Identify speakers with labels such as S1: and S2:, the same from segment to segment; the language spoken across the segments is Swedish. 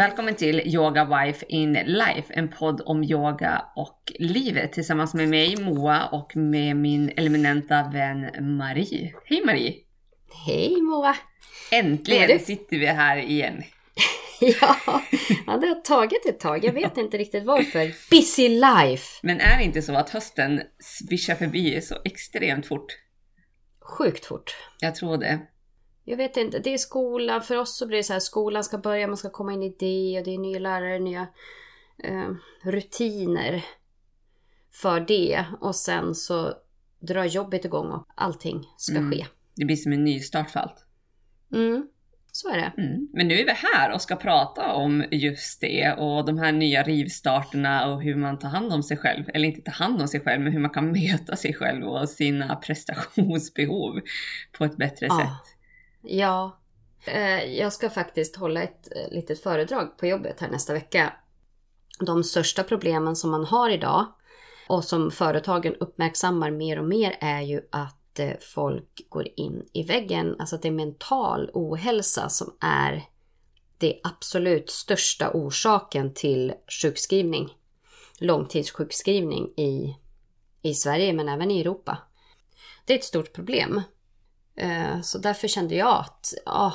S1: Välkommen till Yoga Wife in Life, en podd om yoga och livet tillsammans med mig Moa och med min eminenta vän Marie. Hej Marie!
S2: Hej Moa!
S1: Äntligen sitter vi här igen.
S2: ja, ja, det har tagit ett tag. Jag vet inte riktigt varför. Busy life!
S1: Men är det inte så att hösten svischar förbi så extremt fort?
S2: Sjukt fort.
S1: Jag tror det.
S2: Jag vet inte, det är skolan. För oss så blir det så här, skolan ska börja, man ska komma in i det och det är nya lärare, nya eh, rutiner för det. Och sen så drar jobbet igång och allting ska mm. ske.
S1: Det blir som en ny start för allt.
S2: Mm, så är det.
S1: Mm. Men nu är vi här och ska prata om just det och de här nya rivstarterna och hur man tar hand om sig själv. Eller inte tar hand om sig själv, men hur man kan möta sig själv och sina prestationsbehov på ett bättre ja. sätt.
S2: Ja. Eh, jag ska faktiskt hålla ett eh, litet föredrag på jobbet här nästa vecka. De största problemen som man har idag och som företagen uppmärksammar mer och mer är ju att eh, folk går in i väggen. Alltså att det är mental ohälsa som är det absolut största orsaken till sjukskrivning. Långtidssjukskrivning i, i Sverige men även i Europa. Det är ett stort problem. Eh, så därför kände jag att ja,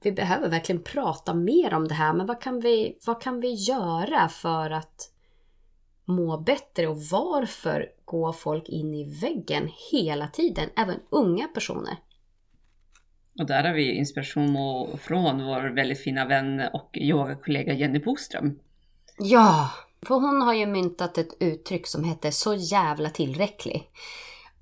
S2: vi behöver verkligen prata mer om det här. Men vad kan, vi, vad kan vi göra för att må bättre och varför går folk in i väggen hela tiden? Även unga personer.
S1: Och där har vi inspiration från vår väldigt fina vän och yogakollega Jenny Boström.
S2: Ja, för hon har ju myntat ett uttryck som heter så jävla tillräcklig.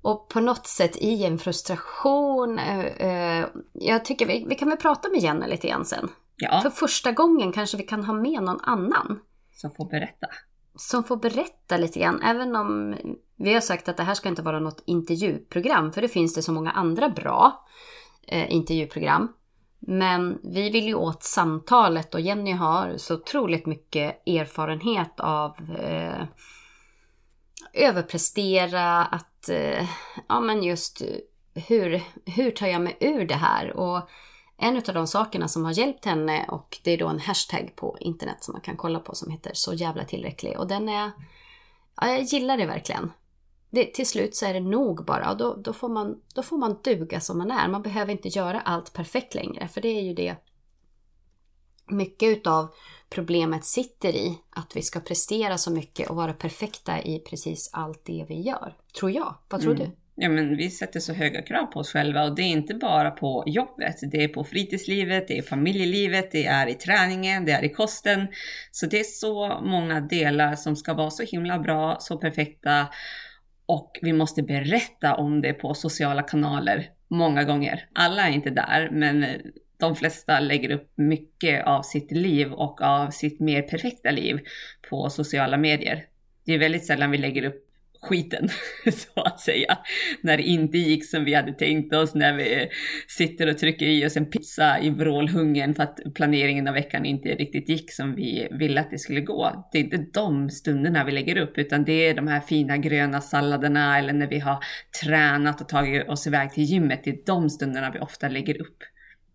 S2: Och på något sätt i en frustration. Eh, eh, jag tycker vi, vi kan väl prata med Jenny lite grann sen.
S1: Ja.
S2: För första gången kanske vi kan ha med någon annan.
S1: Som får berätta.
S2: Som får berätta lite grann. Även om vi har sagt att det här ska inte vara något intervjuprogram. För det finns det så många andra bra eh, intervjuprogram. Men vi vill ju åt samtalet och Jenny har så otroligt mycket erfarenhet av eh, överprestera, att eh, ja men just hur, hur tar jag mig ur det här? Och en av de sakerna som har hjälpt henne och det är då en hashtag på internet som man kan kolla på som heter så jävla tillräcklig och den är, ja jag gillar det verkligen. Det, till slut så är det nog bara och då, då, får man, då får man duga som man är. Man behöver inte göra allt perfekt längre för det är ju det mycket utav problemet sitter i. Att vi ska prestera så mycket och vara perfekta i precis allt det vi gör. Tror jag. Vad tror mm. du?
S1: Ja, men vi sätter så höga krav på oss själva och det är inte bara på jobbet. Det är på fritidslivet, det är familjelivet, det är i träningen, det är i kosten. Så det är så många delar som ska vara så himla bra, så perfekta och vi måste berätta om det på sociala kanaler många gånger. Alla är inte där, men de flesta lägger upp mycket av sitt liv och av sitt mer perfekta liv på sociala medier. Det är väldigt sällan vi lägger upp skiten, så att säga. När det inte gick som vi hade tänkt oss, när vi sitter och trycker i oss en pizza i vrålhungern för att planeringen av veckan inte riktigt gick som vi ville att det skulle gå. Det är inte de stunderna vi lägger upp, utan det är de här fina gröna salladerna eller när vi har tränat och tagit oss iväg till gymmet. Det är de stunderna vi ofta lägger upp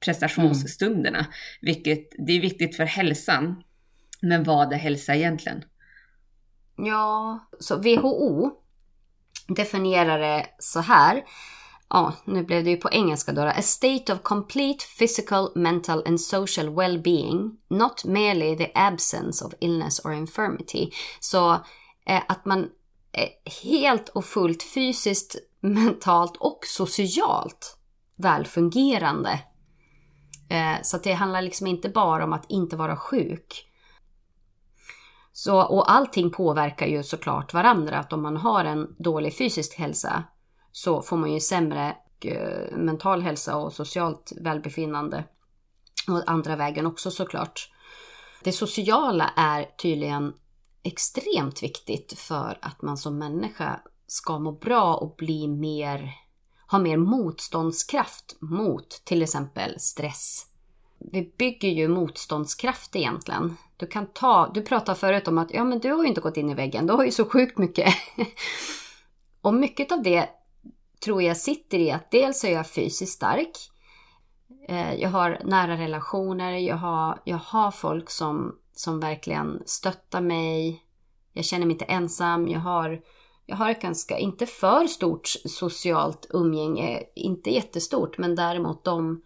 S1: prestationsstunderna. Mm. Vilket det är viktigt för hälsan. Men vad är hälsa egentligen?
S2: Ja, så WHO definierar det så här. Ja, nu blev det ju på engelska då. A state of complete physical, mental and social well-being. Not merely the absence of illness or infirmity. Så eh, att man är helt och fullt fysiskt, mentalt och socialt välfungerande Eh, så det handlar liksom inte bara om att inte vara sjuk. Så, och allting påverkar ju såklart varandra. Att om man har en dålig fysisk hälsa så får man ju sämre eh, mental hälsa och socialt välbefinnande. Och andra vägen också såklart. Det sociala är tydligen extremt viktigt för att man som människa ska må bra och bli mer har mer motståndskraft mot till exempel stress. Vi bygger ju motståndskraft egentligen. Du kan ta, du pratade förut om att ja men du har ju inte gått in i väggen, du har ju så sjukt mycket. och mycket av det tror jag sitter i att dels är jag fysiskt stark. Eh, jag har nära relationer, jag har, jag har folk som, som verkligen stöttar mig. Jag känner mig inte ensam, jag har, jag har ett ganska, inte för stort socialt umgänge, inte jättestort, men däremot de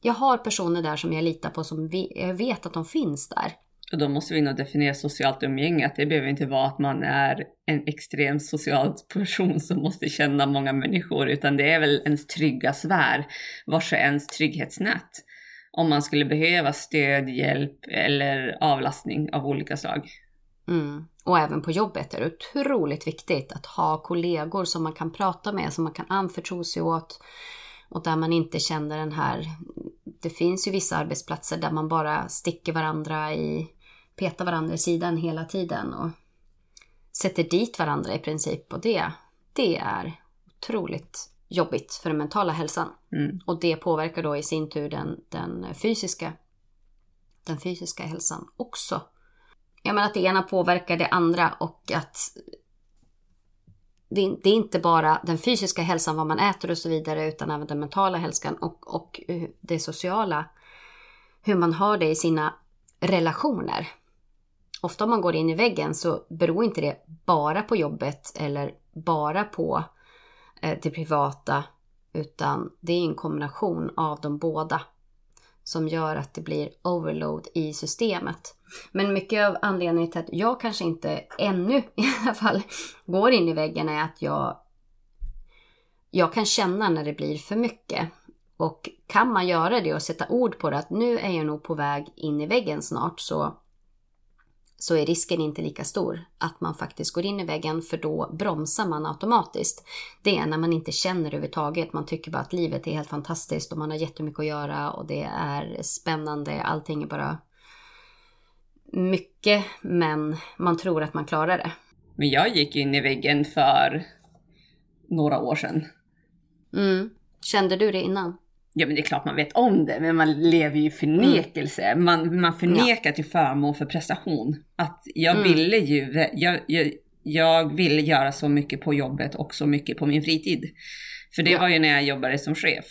S2: jag har personer där som jag litar på, som vi, jag vet att de finns där.
S1: Och då måste vi nog definiera socialt umgänge, att det behöver inte vara att man är en extrem social person som måste känna många människor, utan det är väl ens trygga sfär, vars är ens trygghetsnät. Om man skulle behöva stöd, hjälp eller avlastning av olika slag.
S2: Mm. Och även på jobbet är det otroligt viktigt att ha kollegor som man kan prata med, som man kan anförtro sig åt. Och där man inte känner den här... Det finns ju vissa arbetsplatser där man bara sticker varandra i... Petar varandra i sidan hela tiden och sätter dit varandra i princip. Och det, det är otroligt jobbigt för den mentala hälsan.
S1: Mm.
S2: Och det påverkar då i sin tur den, den, fysiska, den fysiska hälsan också. Jag menar att det ena påverkar det andra och att det, det, är inte bara den fysiska hälsan, vad man äter och så vidare, utan även den mentala hälsan och, och det sociala. Hur man har det i sina relationer. Ofta om man går in i väggen så beror inte det bara på jobbet eller bara på eh, det privata, utan det är en kombination av de båda som gör att det blir overload i systemet. Men mycket av anledningen till att jag kanske inte ännu i alla fall går in i väggen är att jag, jag kan känna när det blir för mycket. Och kan man göra det och sätta ord på det att nu är jag nog på väg in i väggen snart så så är risken inte lika stor att man faktiskt går in i väggen för då bromsar man automatiskt. Det är när man inte känner överhuvudtaget. Man tycker bara att livet är helt fantastiskt och man har jättemycket att göra och det är spännande. Allting är bara mycket men man tror att man klarar det.
S1: Men jag gick in i väggen för några år sedan.
S2: Mm. Kände du det innan?
S1: Ja men det är klart man vet om det, men man lever ju i förnekelse. Mm. Man, man förnekar ja. till förmån för prestation. Att jag mm. ville ju, jag, jag, jag ville göra så mycket på jobbet och så mycket på min fritid. För det ja. var ju när jag jobbade som chef.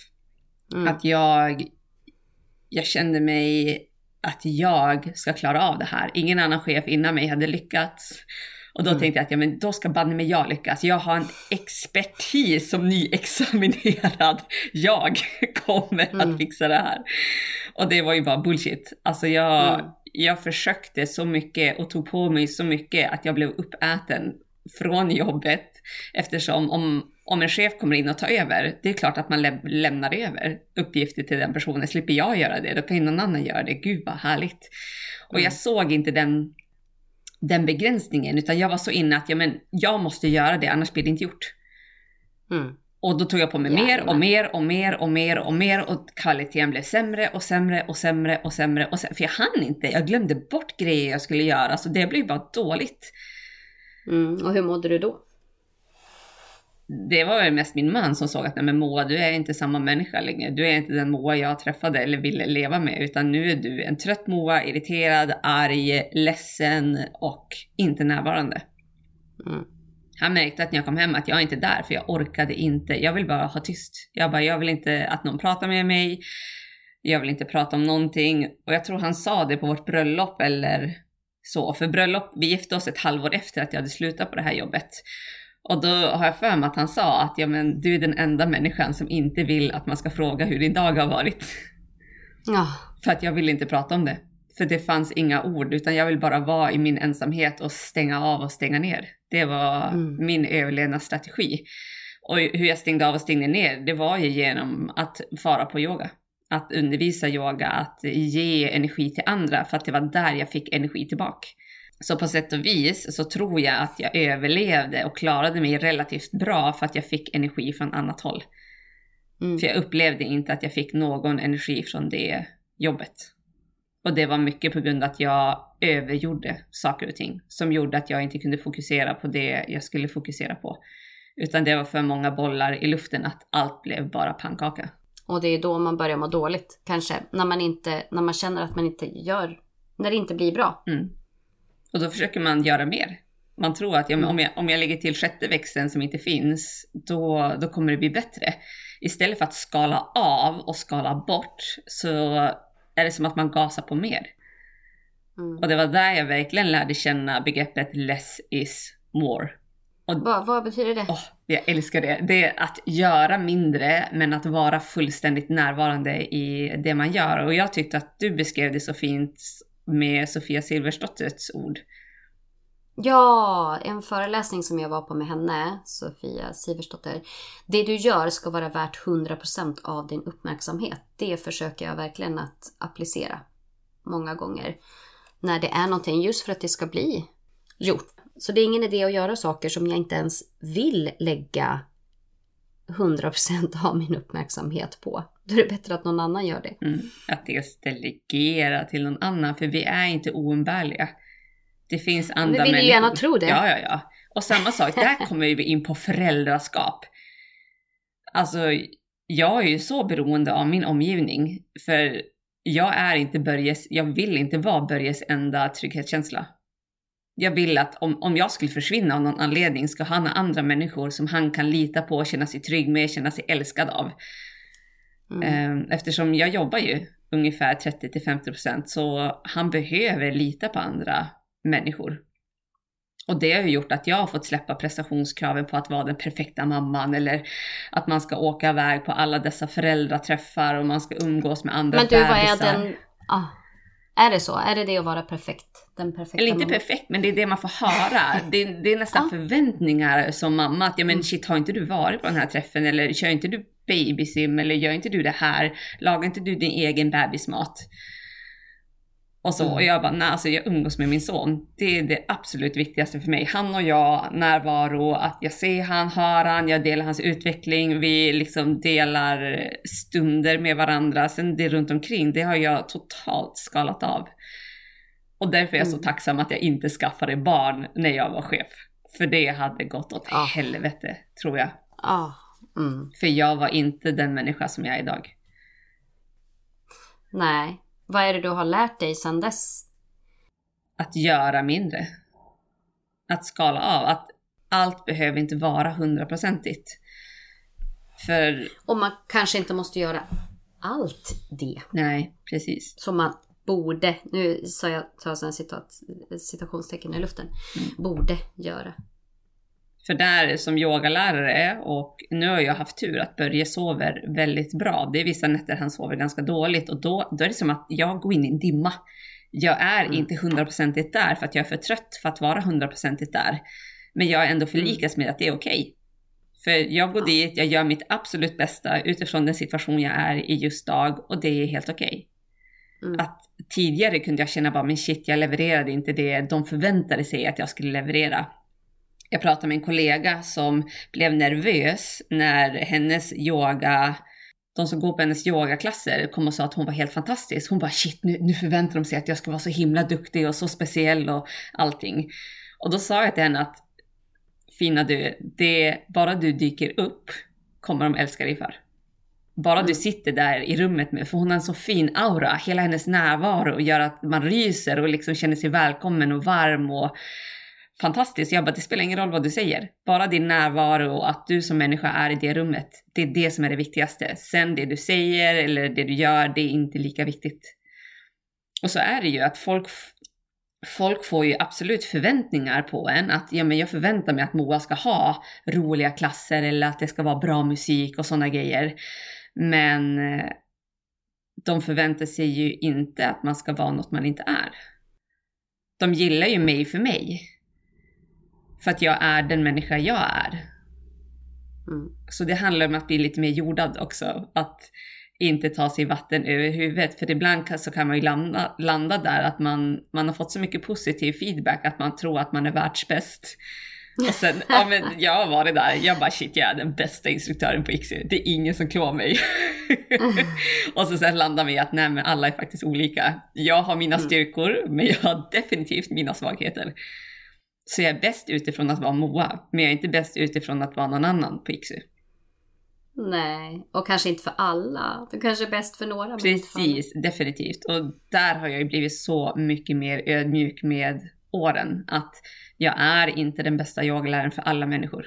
S1: Mm. Att jag, jag kände mig att jag ska klara av det här. Ingen annan chef innan mig hade lyckats. Och då mm. tänkte jag att ja, men då ska banne mig jag lyckas. Jag har en expertis som nyexaminerad. Jag kommer mm. att fixa det här. Och det var ju bara bullshit. Alltså jag, mm. jag försökte så mycket och tog på mig så mycket att jag blev uppäten från jobbet. Eftersom om, om en chef kommer in och tar över, det är klart att man lä lämnar över uppgifter till den personen. Slipper jag göra det, då kan någon annan göra det. Gud vad härligt. Och jag såg inte den den begränsningen, utan jag var så inne att ja, men, jag måste göra det, annars blir det inte gjort. Mm. Och då tog jag på mig ja, mer och mer och mer och mer och mer och kvaliteten blev sämre och sämre och sämre och sämre och sämre. För jag hann inte, jag glömde bort grejer jag skulle göra så det blev bara dåligt.
S2: Mm. Och hur mådde du då?
S1: Det var väl mest min man som såg att nej men Moa, du är inte samma människa längre. Du är inte den Moa jag träffade eller ville leva med, utan nu är du en trött Moa, irriterad, arg, ledsen och inte närvarande. Mm. Han märkte att när jag kom hem att jag är inte där, för jag orkade inte. Jag vill bara ha tyst. Jag bara, jag vill inte att någon pratar med mig. Jag vill inte prata om någonting. Och jag tror han sa det på vårt bröllop eller så. För bröllop, vi gifte oss ett halvår efter att jag hade slutat på det här jobbet. Och då har jag för mig att han sa att ja, men du är den enda människan som inte vill att man ska fråga hur din dag har varit.
S2: Ja.
S1: För att jag vill inte prata om det. För det fanns inga ord, utan jag vill bara vara i min ensamhet och stänga av och stänga ner. Det var mm. min överlevnadsstrategi. Och hur jag stängde av och stängde ner, det var ju genom att fara på yoga. Att undervisa yoga, att ge energi till andra, för att det var där jag fick energi tillbaka. Så på sätt och vis så tror jag att jag överlevde och klarade mig relativt bra för att jag fick energi från annat håll. Mm. För jag upplevde inte att jag fick någon energi från det jobbet. Och det var mycket på grund av att jag övergjorde saker och ting som gjorde att jag inte kunde fokusera på det jag skulle fokusera på. Utan det var för många bollar i luften att allt blev bara pannkaka.
S2: Och det är då man börjar må dåligt kanske, när man, inte, när man känner att man inte gör, när det inte blir bra.
S1: Mm. Och då försöker man göra mer. Man tror att ja, om, jag, om jag lägger till sjätte växeln som inte finns, då, då kommer det bli bättre. istället för att skala av och skala bort så är det som att man gasar på mer.
S2: Mm.
S1: Och det var där jag verkligen lärde känna begreppet less is more. Och
S2: Vad, vad betyder det?
S1: åh, jag älskar det. Det är att göra mindre men att vara fullständigt närvarande i det man gör. Och jag tyckte att du beskrev det så fint med Sofia Silversdotters ord.
S2: Ja, en föreläsning som jag var på med henne, Sofia Siversdotter. Det du gör ska vara värt 100% av din uppmärksamhet. Det försöker jag verkligen att applicera många gånger. När det är någonting, just för att det ska bli gjort. Så det är ingen idé att göra saker som jag inte ens vill lägga 100% av min uppmärksamhet på. Då är det bättre att någon annan gör det.
S1: Mm. Att dels delegera till någon annan, för vi är inte oumbärliga. Det finns andra
S2: Vi vill ju gärna tro det.
S1: Ja, ja, ja. Och samma sak, där kommer vi in på föräldraskap. Alltså, jag är ju så beroende av min omgivning, för jag är inte Börjes, jag vill inte vara Börjes enda trygghetskänsla. Jag vill att om, om jag skulle försvinna av någon anledning ska han ha andra människor som han kan lita på, känna sig trygg med, känna sig älskad av.
S2: Mm.
S1: Ehm, Eftersom jag jobbar ju ungefär 30-50% så han behöver lita på andra människor. Och det har ju gjort att jag har fått släppa prestationskraven på att vara den perfekta mamman eller att man ska åka iväg på alla dessa föräldraträffar och man ska umgås med andra
S2: Men du, vad är
S1: bebisar.
S2: den... Ah, är det så? Är det det att vara perfekt? Den perfekta
S1: Eller inte
S2: mamman?
S1: perfekt, men det är det man får höra. Det, det är nästan
S2: Ja.
S1: förväntningar som mamma att ja men
S2: Mm.
S1: shit har inte du varit på den här träffen eller kör inte du babysim eller gör inte du det här? Lagar inte du din egen bebismat? Och så,
S2: Mm.
S1: och jag bara, nej alltså jag umgås med min son. Det är det absolut viktigaste för mig. Han och jag, närvaro, att jag ser han, hör han, jag delar hans utveckling, vi liksom delar stunder med varandra. Sen det runt omkring, det har jag totalt skalat av. Och därför är jag så
S2: Mm.
S1: tacksam att jag inte skaffade barn när jag var chef. För det hade gått åt
S2: Ah.
S1: helvete, tror jag.
S2: Ah, mm.
S1: För jag var inte den människa som jag är idag.
S2: Nej. Vad är det du har lärt dig sedan dess?
S1: Att göra mindre. Att skala av. Att allt behöver inte vara hundraprocentigt. För,
S2: Och man kanske inte måste göra allt det
S1: nej, precis.
S2: som man borde, nu sa jag, tar jag citat, citationstecken i luften,
S1: Mm.
S2: borde göra.
S1: För där som yogalärare och nu har jag haft tur att Börje sover väldigt bra. Det är vissa nätter han sover ganska dåligt och då, då är det som att jag går in i en dimma. Jag är
S2: Mm.
S1: inte hundraprocentigt där för att jag är för trött för att vara hundraprocentigt där. Men jag är ändå förlikas med att det är okej. För jag går dit, jag gör mitt absolut bästa utifrån den situation jag är i just dag och det är helt okej.
S2: Mm.
S1: Att tidigare kunde jag känna bara men shit jag levererade inte det de förväntade sig att jag skulle leverera. Jag pratade med en kollega som blev nervös när hennes yoga, de som går på hennes yogaklasser kom och sa att hon var helt fantastisk. Hon bara shit nu, nu förväntar de sig att jag ska vara så himla duktig och så speciell och allting. Och då sa jag till henne att fina du, det bara du dyker upp kommer de älska dig för. Bara du
S2: Mm.
S1: sitter där i rummet med, för hon har en så fin aura, hela hennes närvaro gör att man ryser och liksom känner sig välkommen och varm och fantastiskt. Jag bara, det spelar ingen roll vad du säger. Bara din närvaro och att du som människa är i det rummet. Det är det som är det viktigaste. Sen det du säger eller det du gör, det är inte lika viktigt. Och så är det ju att folk, folk får ju absolut förväntningar på en. Att ja, men jag förväntar mig att Moa ska ha roliga klasser eller att det ska vara bra musik och sådana grejer. Men eh, de förväntar sig ju inte att man ska vara något man inte är. De gillar ju mig för mig. För att jag är den människa jag är.
S2: Mm.
S1: Så det handlar om att bli lite mer jordad också. Att inte ta sig vatten över huvudet. För ibland kan, så kan man ju landa, landa där att man, man har fått så mycket positiv feedback att man tror att man är världsbäst. Och sen, ja men jag har varit där, jag bara shit jag är den bästa instruktören på ICSY. Det är ingen som klår mig. och så sen landar vi i att nej men alla är faktiskt olika. Jag har mina
S2: Mm.
S1: styrkor men jag har definitivt mina svagheter. Så jag är bäst utifrån att vara Moa, men jag är inte bäst utifrån att vara någon annan på ICSY.
S2: Nej, och kanske inte för alla. Du kanske är bäst för några.
S1: Precis, definitivt. Och där har jag ju blivit så mycket mer ödmjuk med åren. Att jag är inte den bästa yogaläraren för alla människor.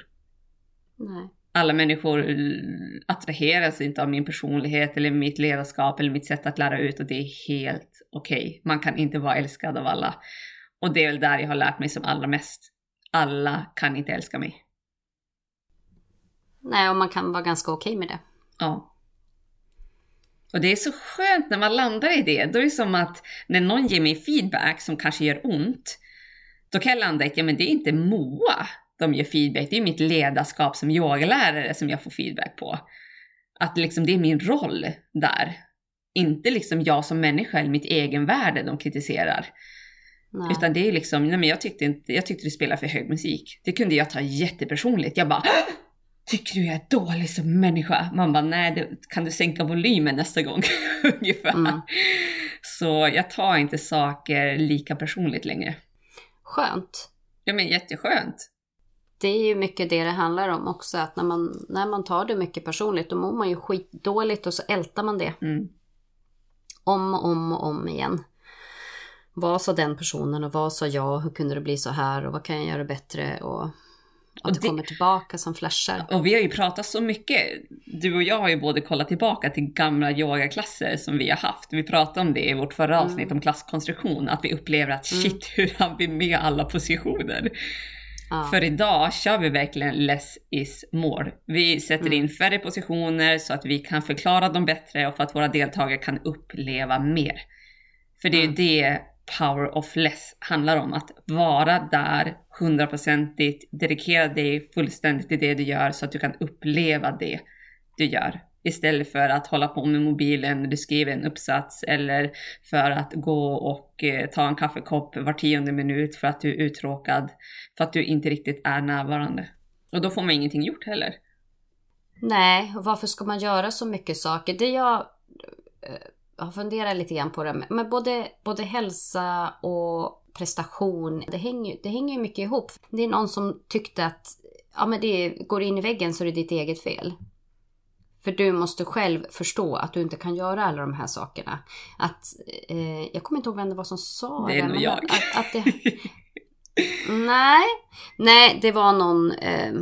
S2: Nej.
S1: alla människor attraheras inte av min personlighet eller mitt ledarskap eller mitt sätt att lära ut och det är helt okej. Okay. Man kan inte vara älskad av alla. Och det är väl där jag har lärt mig som allra mest. Alla kan inte älska mig.
S2: Nej, och man kan vara ganska okej okay med det.
S1: Ja. Och det är så skönt när man landar i det. Då är det som att när någon ger mig feedback som kanske gör ont, då kan jag landa i att ja, men det är inte Moa de ger feedback. Det är mitt ledarskap som yogalärare som jag får feedback på. Att liksom det är min roll där. Inte liksom jag som människa eller mitt egenvärde de kritiserar. Nej. Utan det är liksom, nej men jag tyckte, inte, jag tyckte du spelade för hög musik. Det kunde jag ta jättepersonligt. Jag bara Tycker du jag är dålig som människa? Man bara, nej, det, kan du sänka volymen nästa gång? Ungefär. Mm. Så jag tar inte saker lika personligt längre.
S2: Skönt.
S1: Ja men jätteskönt
S2: det är ju mycket det det handlar om också. Att när man, när man tar det mycket personligt då mår man ju skitdåligt och så ältar man det. Mm. Om och om och om igen. Vad sa den personen och vad sa jag? Hur kunde det bli så här och vad kan jag göra bättre? Och att och det, det kommer tillbaka som flashar.
S1: Och vi har ju pratat så mycket. Du och jag har ju både kollat tillbaka till gamla yogaklasser som vi har haft. Vi pratade om det i vårt förra avsnitt mm. om klasskonstruktion. Att vi upplever att mm. shit, hur har vi med alla positioner? Ja. För idag kör vi verkligen less is more. Vi sätter mm. in färre positioner så att vi kan förklara dem bättre och för att våra deltagare kan uppleva mer. För det är mm. det power of less handlar om. Att vara där hundraprocentigt, dedikera dig fullständigt till det du gör så att du kan uppleva det du gör istället för att hålla på med mobilen när du skriver en uppsats eller för att gå och eh, ta en kaffekopp var tionde minut för att du är uttråkad, för att du inte riktigt är närvarande. Och då får man ingenting gjort heller.
S2: Nej, och varför ska man göra så mycket saker? Det jag eh, har funderat lite grann på det, men både, både hälsa och prestation, det hänger, det hänger ju mycket ihop. Det är någon som tyckte att ja, men det går in i väggen så är det ditt eget fel. För du måste själv förstå att du inte kan göra alla de här sakerna. Att, eh, jag kommer inte ihåg vem det var som sa
S1: det. Är nog jag.
S2: Att, att det, nej, nej, det var någon eh,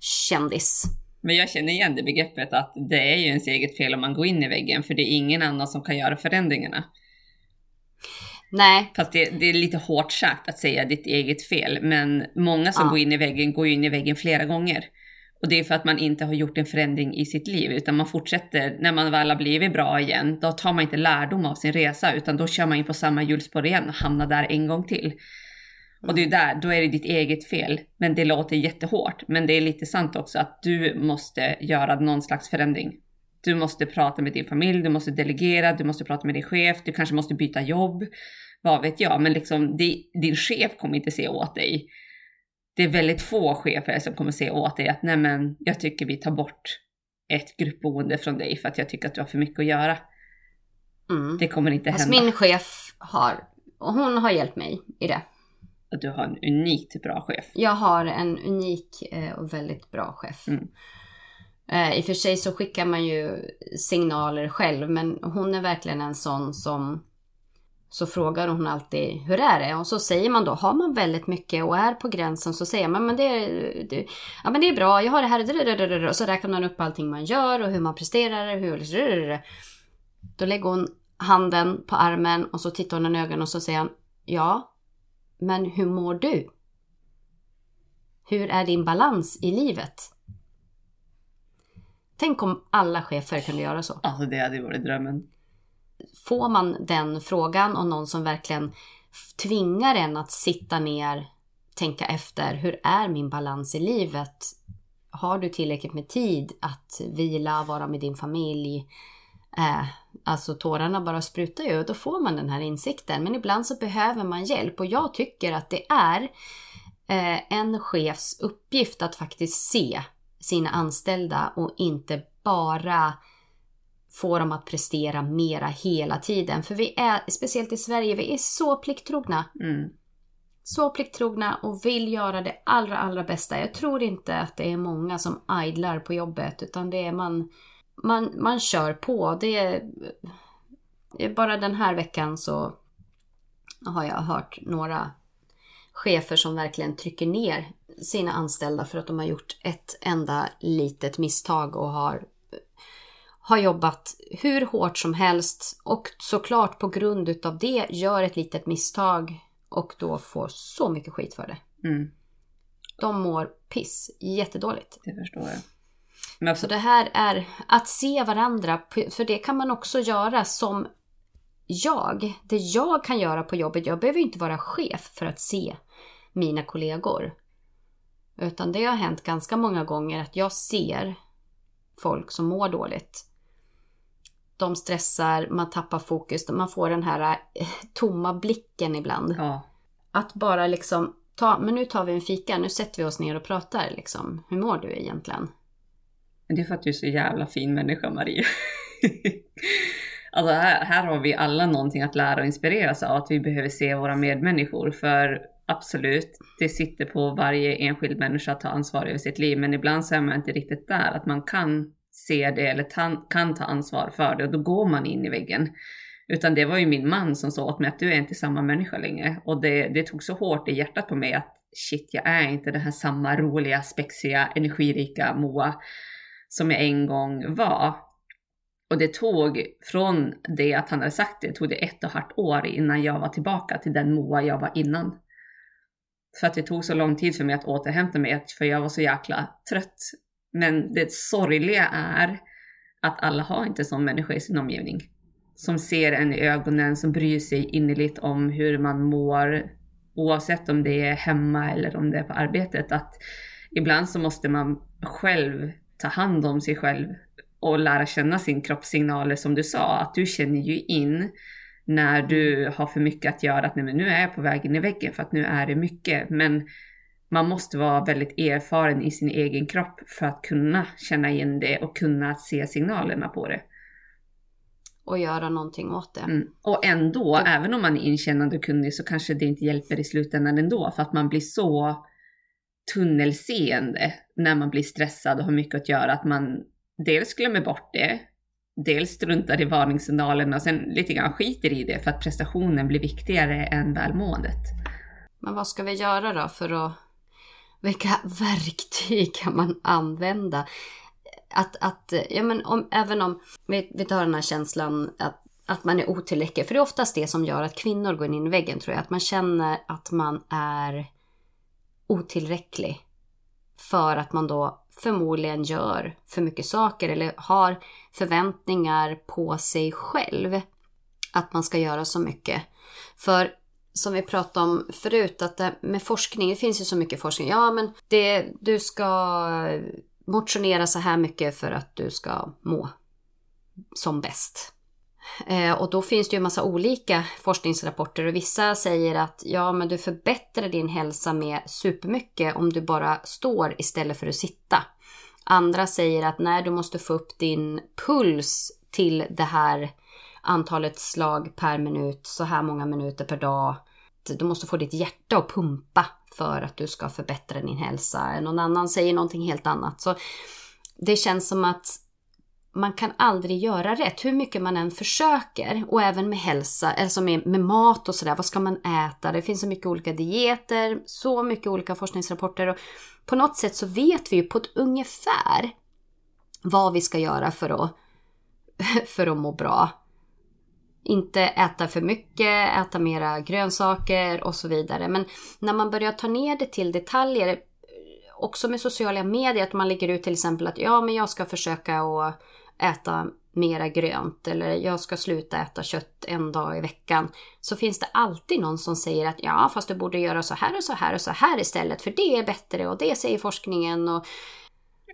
S2: kändis.
S1: Men jag känner igen det begreppet att det är ju ens eget fel om man går in i väggen för det är ingen annan som kan göra förändringarna.
S2: Nej.
S1: Fast det, det, är lite hårt sagt att säga ditt eget fel, men många som ja. går in i väggen går ju in i väggen flera gånger. Och det är för att man inte har gjort en förändring i sitt liv, utan man fortsätter, när man väl har blivit bra igen, då tar man inte lärdom av sin resa, utan då kör man in på samma hjulspår igen och hamnar där en gång till. Och det är där, då är det ditt eget fel. Men det låter jättehårt. Men det är lite sant också att du måste göra någon slags förändring. Du måste prata med din familj, du måste delegera, du måste prata med din chef, du kanske måste byta jobb. Vad vet jag, men liksom din chef kommer inte se åt dig det är väldigt få chefer som kommer säga åt dig att nej men jag tycker vi tar bort ett gruppboende från dig för att jag tycker att du har för mycket att göra. Mm. Det kommer inte hända.
S2: min chef har, och hon har hjälpt mig i det.
S1: Att du har en unikt bra chef.
S2: Jag har en unik eh, och väldigt bra chef. Mm. Eh, I och för sig så skickar man ju signaler själv men hon är verkligen en sån som så frågar hon alltid hur är det? Och så säger man då, har man väldigt mycket och är på gränsen så säger man men det, det, ja, men det är bra, jag har det här, och så räknar man upp allting man gör och hur man presterar. Hur, då lägger hon handen på armen och så tittar hon i ögonen och så säger han, ja, men hur mår du? Hur är din balans i livet? Tänk om alla chefer kunde göra så.
S1: Alltså det hade varit drömmen
S2: får man den frågan och någon som verkligen tvingar en att sitta ner, tänka efter, hur är min balans i livet? Har du tillräckligt med tid att vila, vara med din familj? Eh, alltså tårarna bara sprutar ju och då får man den här insikten. Men ibland så behöver man hjälp och jag tycker att det är eh, en chefs uppgift att faktiskt se sina anställda och inte bara få dem att prestera mera hela tiden. För vi är, speciellt i Sverige, vi är så plikttrogna. Mm. Så plikttrogna och vill göra det allra, allra bästa. Jag tror inte att det är många som idlar på jobbet, utan det är man, man, man kör på. Det är, bara den här veckan så har jag hört några chefer som verkligen trycker ner sina anställda för att de har gjort ett enda litet misstag och har, har jobbat hur hårt som helst och såklart på grund utav det gör ett litet misstag och då får så mycket skit för det.
S1: Mm,
S2: De mår piss, jättedåligt.
S1: det förstår jag. Men
S2: Så det här är att se varandra, för det kan man också göra som jag. Det jag kan göra på jobbet, jag behöver inte vara chef för att se mina kollegor. Utan det har hänt ganska många gånger att jag ser folk som mår dåligt. De stressar, man tappar fokus, man får den här eh, tomma blicken ibland.
S1: ja,
S2: Att bara liksom ta, men nu tar vi en fika, nu sätter vi oss ner och pratar liksom. Hur mår du egentligen?
S1: Men det är för att du är så jävla fin människa Marie. alltså här, här har vi alla någonting att lära och inspireras av, att vi behöver se våra medmänniskor. För absolut, det sitter på varje enskild människa att ta ansvar över sitt liv, men ibland så är man inte riktigt där, att man kan se det eller ta, kan ta ansvar för det och då går man in i väggen. Utan det var ju min man som sa åt mig att du är inte samma människa längre. Och det, det tog så hårt i hjärtat på mig att shit, jag är inte den här samma roliga, spexiga, energirika Moa som jag en gång var. Och det tog, från det att han hade sagt det, tog det ett och ett halvt år innan jag var tillbaka till den Moa jag var innan. För att det tog så lång tid för mig att återhämta mig, för jag var så jäkla trött. Men det sorgliga är att alla har inte sån människa i sin omgivning. Som ser en i ögonen, som bryr sig innerligt om hur man mår. Oavsett om det är hemma eller om det är på arbetet. Att ibland så måste man själv ta hand om sig själv och lära känna sin kroppssignaler som du sa. Att du känner ju in när du har för mycket att göra. Att nej, men nu är jag på väg in i väggen för att nu är det mycket. Men man måste vara väldigt erfaren i sin egen kropp för att kunna känna in det och kunna se signalerna på det.
S2: Och göra någonting åt det.
S1: Mm. Och ändå,
S2: Det-
S1: även om man är inkännande och kunnig så kanske det inte hjälper i slutändan ändå för att man blir så tunnelseende när man blir stressad och har mycket att göra att man dels glömmer bort det, dels struntar i varningssignalerna och sen lite grann skiter i det för att prestationen blir viktigare än välmåendet.
S2: Men vad ska vi göra då för att... Vilka verktyg kan man använda? Att, att ja men om, även om, vi, vi tar den här känslan att, att man är otillräcklig. För det är oftast det som gör att kvinnor går in i väggen tror jag. Att man känner att man är otillräcklig. För att man då förmodligen gör för mycket saker eller har förväntningar på sig själv. Att man ska göra så mycket. För som vi pratade om förut, att det, med forskning, det finns ju så mycket forskning. Ja, men det, du ska motionera så här mycket för att du ska må som bäst. Eh, och då finns det ju en massa olika forskningsrapporter och vissa säger att ja, men du förbättrar din hälsa med supermycket om du bara står istället för att sitta. Andra säger att nej, du måste få upp din puls till det här antalet slag per minut, så här många minuter per dag. Du måste få ditt hjärta att pumpa för att du ska förbättra din hälsa. Någon annan säger någonting helt annat. Så det känns som att man kan aldrig göra rätt, hur mycket man än försöker. Och även med hälsa, alltså med, med mat och sådär. Vad ska man äta? Det finns så mycket olika dieter, så mycket olika forskningsrapporter. Och på något sätt så vet vi ju på ett ungefär vad vi ska göra för att, för att må bra. Inte äta för mycket, äta mera grönsaker och så vidare. Men när man börjar ta ner det till detaljer, också med sociala medier, att man lägger ut till exempel att ja, men jag ska försöka att äta mera grönt eller jag ska sluta äta kött en dag i veckan. Så finns det alltid någon som säger att ja, fast du borde göra så här och så här och så här istället för det är bättre och det säger forskningen och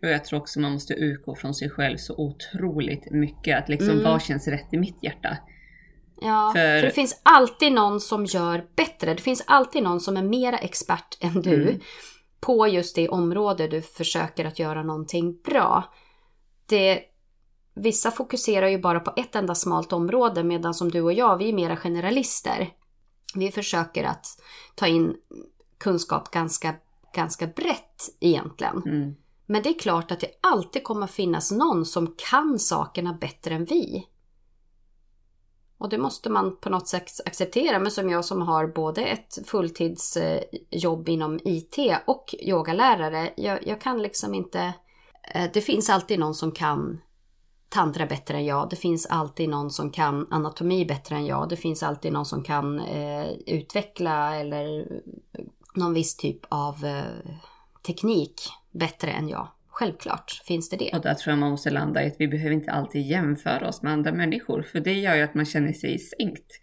S1: Och jag tror också man måste utgå från sig själv så otroligt mycket. Att liksom,
S2: Mm.
S1: vad känns rätt i mitt hjärta?
S2: Ja,
S1: För-
S2: för... det finns alltid någon som gör bättre. Det finns alltid någon som är mera expert än du
S1: Mm.
S2: på just det område du försöker att göra någonting bra. Det, vissa fokuserar ju bara på ett enda smalt område medan som du och jag, vi är mera generalister. Vi försöker att ta in kunskap ganska, ganska brett egentligen.
S1: Mm.
S2: Men det är klart att det alltid kommer finnas någon som kan sakerna bättre än vi. Och det måste man på något sätt acceptera. Men som jag som har både ett fulltidsjobb inom IT och yogalärare. Jag, jag kan liksom inte... Eh, det finns alltid någon som kan tantra bättre än jag. Det finns alltid någon som kan anatomi bättre än jag. Det finns alltid någon som kan eh, utveckla eller någon viss typ av eh, teknik bättre än jag. Självklart finns det det.
S1: Och där tror jag man måste landa i att vi behöver inte alltid jämföra oss med andra människor, för det gör ju att man känner sig sänkt.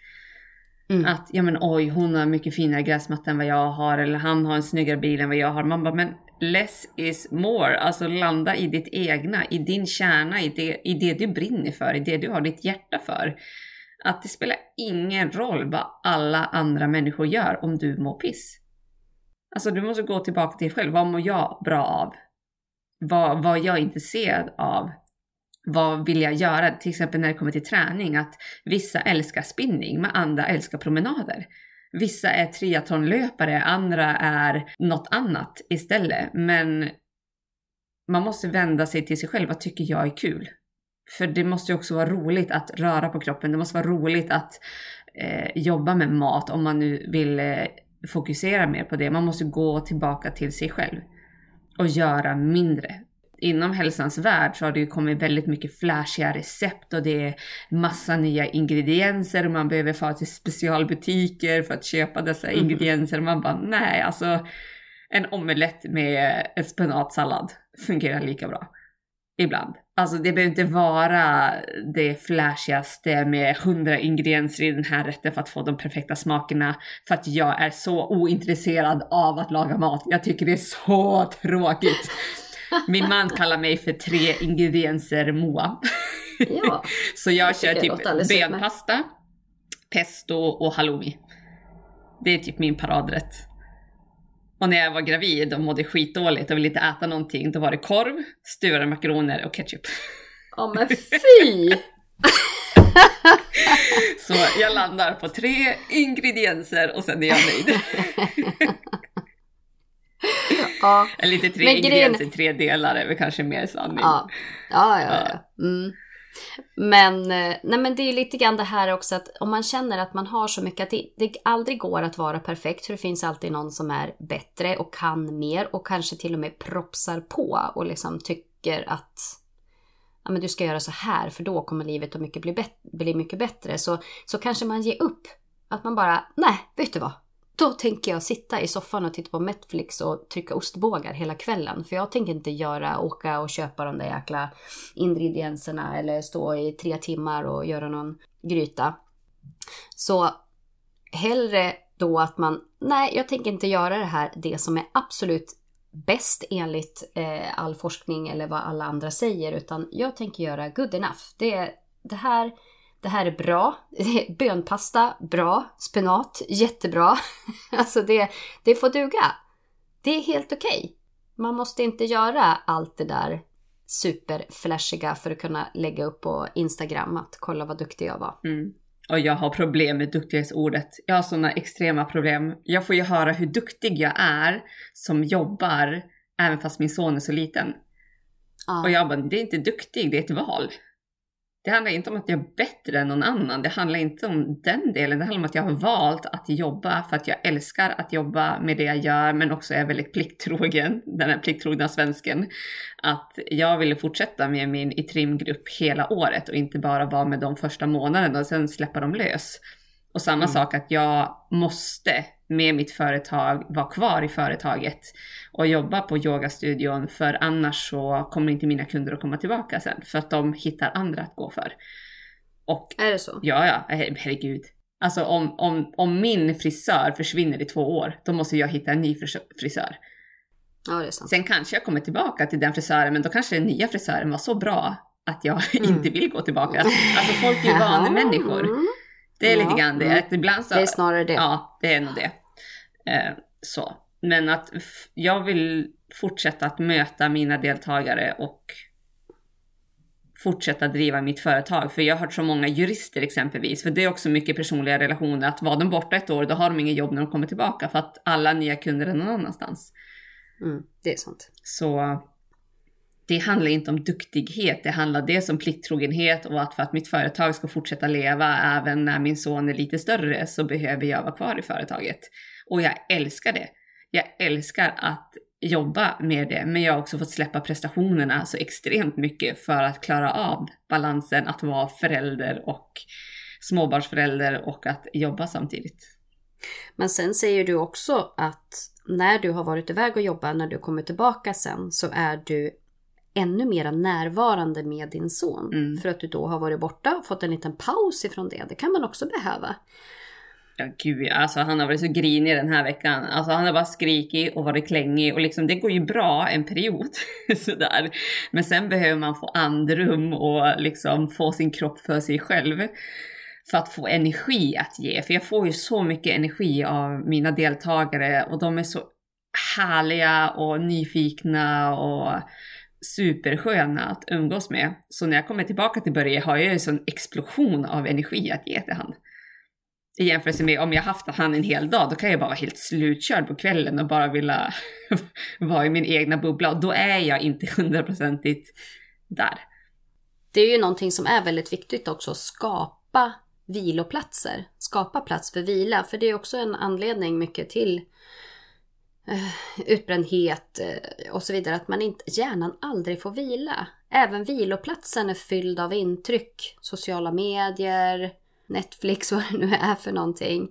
S1: Mm. Att, ja men oj, hon har mycket finare gräsmatta än vad jag har, eller han har en snyggare bil än vad jag har. Man bara, men less is more. Alltså landa i ditt egna, i din kärna, i det, i det du brinner för, i det du har ditt hjärta för. Att det spelar ingen roll vad alla andra människor gör om du mår piss. Alltså du måste gå tillbaka till dig själv. Vad mår jag bra av? Vad, vad är jag intresserad av? Vad vill jag göra? Till exempel när det kommer till träning, att vissa älskar spinning, men andra älskar promenader. Vissa är triathlonlöpare, andra är något annat istället. Men man måste vända sig till sig själv. Vad tycker jag är kul? För det måste ju också vara roligt att röra på kroppen. Det måste vara roligt att eh, jobba med mat om man nu vill eh, fokusera mer på det. Man måste gå tillbaka till sig själv och göra mindre. Inom hälsans värld så har det ju kommit väldigt mycket flashiga recept och det är massa nya ingredienser och man behöver få till specialbutiker för att köpa dessa mm. ingredienser. Man bara nej, alltså en omelett med en spenatsallad fungerar lika bra. Ibland. Alltså det behöver inte vara det flashigaste med hundra ingredienser i den här rätten för att få de perfekta smakerna. För att jag är så ointresserad av att laga mat. Jag tycker det är så tråkigt. Min man kallar mig för tre ingredienser Moa. Ja, så jag kör typ benpasta, pesto och halloumi. Det är typ min paradrätt. Och när jag var gravid och mådde skitdåligt och ville inte äta någonting, då var det korv, stuvade makaroner och ketchup.
S2: Ja men fy!
S1: Så jag landar på tre ingredienser och sen är jag nöjd. ja. Inte tre men ingredienser, grejen... tre delar är väl kanske mer sanning.
S2: Ja, ja, ja. ja. Mm. Men, eh, nej men det är lite grann det här också att om man känner att man har så mycket att det, det aldrig går att vara perfekt. För det finns alltid någon som är bättre och kan mer och kanske till och med propsar på och liksom tycker att ja, men du ska göra så här för då kommer livet att mycket bli, bli mycket bättre. Så, så kanske man ger upp. Att man bara, nej, vet du vad? Då tänker jag sitta i soffan och titta på Netflix och trycka ostbågar hela kvällen. För jag tänker inte göra, åka och köpa de där jäkla ingredienserna eller stå i tre timmar och göra någon gryta. Så hellre då att man, nej jag tänker inte göra det här, det som är absolut bäst enligt eh, all forskning eller vad alla andra säger, utan jag tänker göra good enough. Det, det här det här är bra. Bönpasta, bra. Spenat, jättebra. Alltså det, det får duga. Det är helt okej. Okay. Man måste inte göra allt det där superflashiga för att kunna lägga upp på Instagram att kolla vad duktig jag var.
S1: Mm. Och jag har problem med duktighetsordet. Jag har sådana extrema problem. Jag får ju höra hur duktig jag är som jobbar även fast min son är så liten. Ah. Och jag bara, det är inte duktig, det är ett val. Det handlar inte om att jag är bättre än någon annan. Det handlar inte om den delen. Det handlar om att jag har valt att jobba för att jag älskar att jobba med det jag gör, men också är väldigt plikttrogen, den här plikttrogna svensken. Att jag ville fortsätta med min i trimgrupp hela året och inte bara vara med de första månaderna och sen släppa dem lös. Och samma mm. sak att jag måste med mitt företag vara kvar i företaget och jobba på yogastudion för annars så kommer inte mina kunder att komma tillbaka sen för att de hittar andra att gå för.
S2: Och, är det så?
S1: Ja, ja, herregud. Alltså om, om, om min frisör försvinner i två år, då måste jag hitta en ny frisör.
S2: Ja, det är sant.
S1: Sen kanske jag kommer tillbaka till den frisören, men då kanske den nya frisören var så bra att jag mm. inte vill gå tillbaka. Alltså folk är ju vanemänniskor. Mm. Det är ja, lite grann det. Mm. ibland så,
S2: det är snarare det.
S1: Ja, det är nog det. Eh, så. Men att jag vill fortsätta att möta mina deltagare och fortsätta driva mitt företag. För jag har hört så många jurister exempelvis, för det är också mycket personliga relationer, att vara de borta ett år, då har de inget jobb när de kommer tillbaka för att alla nya kunder är någon annanstans.
S2: Mm, det är sant.
S1: Så det handlar inte om duktighet, det handlar dels om plikttrogenhet och att för att mitt företag ska fortsätta leva även när min son är lite större så behöver jag vara kvar i företaget. Och jag älskar det. Jag älskar att jobba med det, men jag har också fått släppa prestationerna så extremt mycket för att klara av balansen att vara förälder och småbarnsförälder och att jobba samtidigt.
S2: Men sen säger du också att när du har varit iväg och jobbat, när du kommer tillbaka sen, så är du ännu mer närvarande med din son.
S1: Mm.
S2: För att du då har varit borta och fått en liten paus ifrån det. Det kan man också behöva.
S1: Ja gud, alltså han har varit så grinig den här veckan. Alltså han har bara skrikit och varit klängig och liksom det går ju bra en period sådär. Men sen behöver man få andrum och liksom få sin kropp för sig själv. För att få energi att ge. För jag får ju så mycket energi av mina deltagare och de är så härliga och nyfikna och supersköna att umgås med. Så när jag kommer tillbaka till Börje har jag ju en sån explosion av energi att ge till han. I jämförelse med om jag haft han en hel dag, då kan jag bara vara helt slutkörd på kvällen och bara vilja vara i min egna bubbla. Och då är jag inte hundraprocentigt där.
S2: Det är ju någonting som är väldigt viktigt också, att skapa viloplatser. Skapa plats för vila, för det är också en anledning mycket till eh, Eh, utbrändhet eh, och så vidare. Att man inte, hjärnan aldrig får vila. Även viloplatsen är fylld av intryck. Sociala medier, Netflix, vad det nu är för någonting.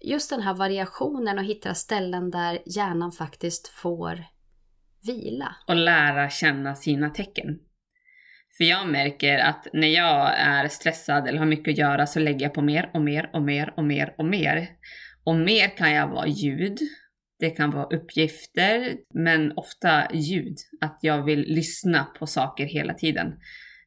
S2: Just den här variationen och hitta ställen där hjärnan faktiskt får vila.
S1: Och lära känna sina tecken. För jag märker att när jag är stressad eller har mycket att göra så lägger jag på mer och mer och mer och mer och mer. Och mer kan jag vara ljud, det kan vara uppgifter, men ofta ljud. Att jag vill lyssna på saker hela tiden.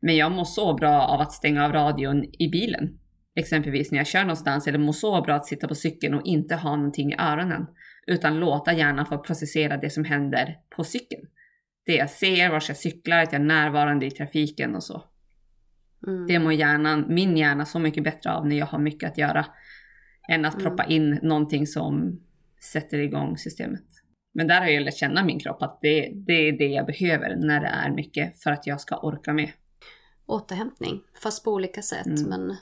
S1: Men jag mår så bra av att stänga av radion i bilen. Exempelvis när jag kör någonstans eller mår så bra att sitta på cykeln och inte ha någonting i öronen. Utan låta hjärnan få processera det som händer på cykeln. Det jag ser, var jag cyklar, att jag är närvarande i trafiken och så.
S2: Mm.
S1: Det mår hjärnan, min hjärna så mycket bättre av när jag har mycket att göra. Än att
S2: Mm.
S1: proppa in någonting som sätter igång systemet. Men där har jag lärt känna min kropp att det, det är det jag behöver när det är mycket för att jag ska orka med.
S2: Återhämtning, fast på olika sätt.
S1: Mm.
S2: Men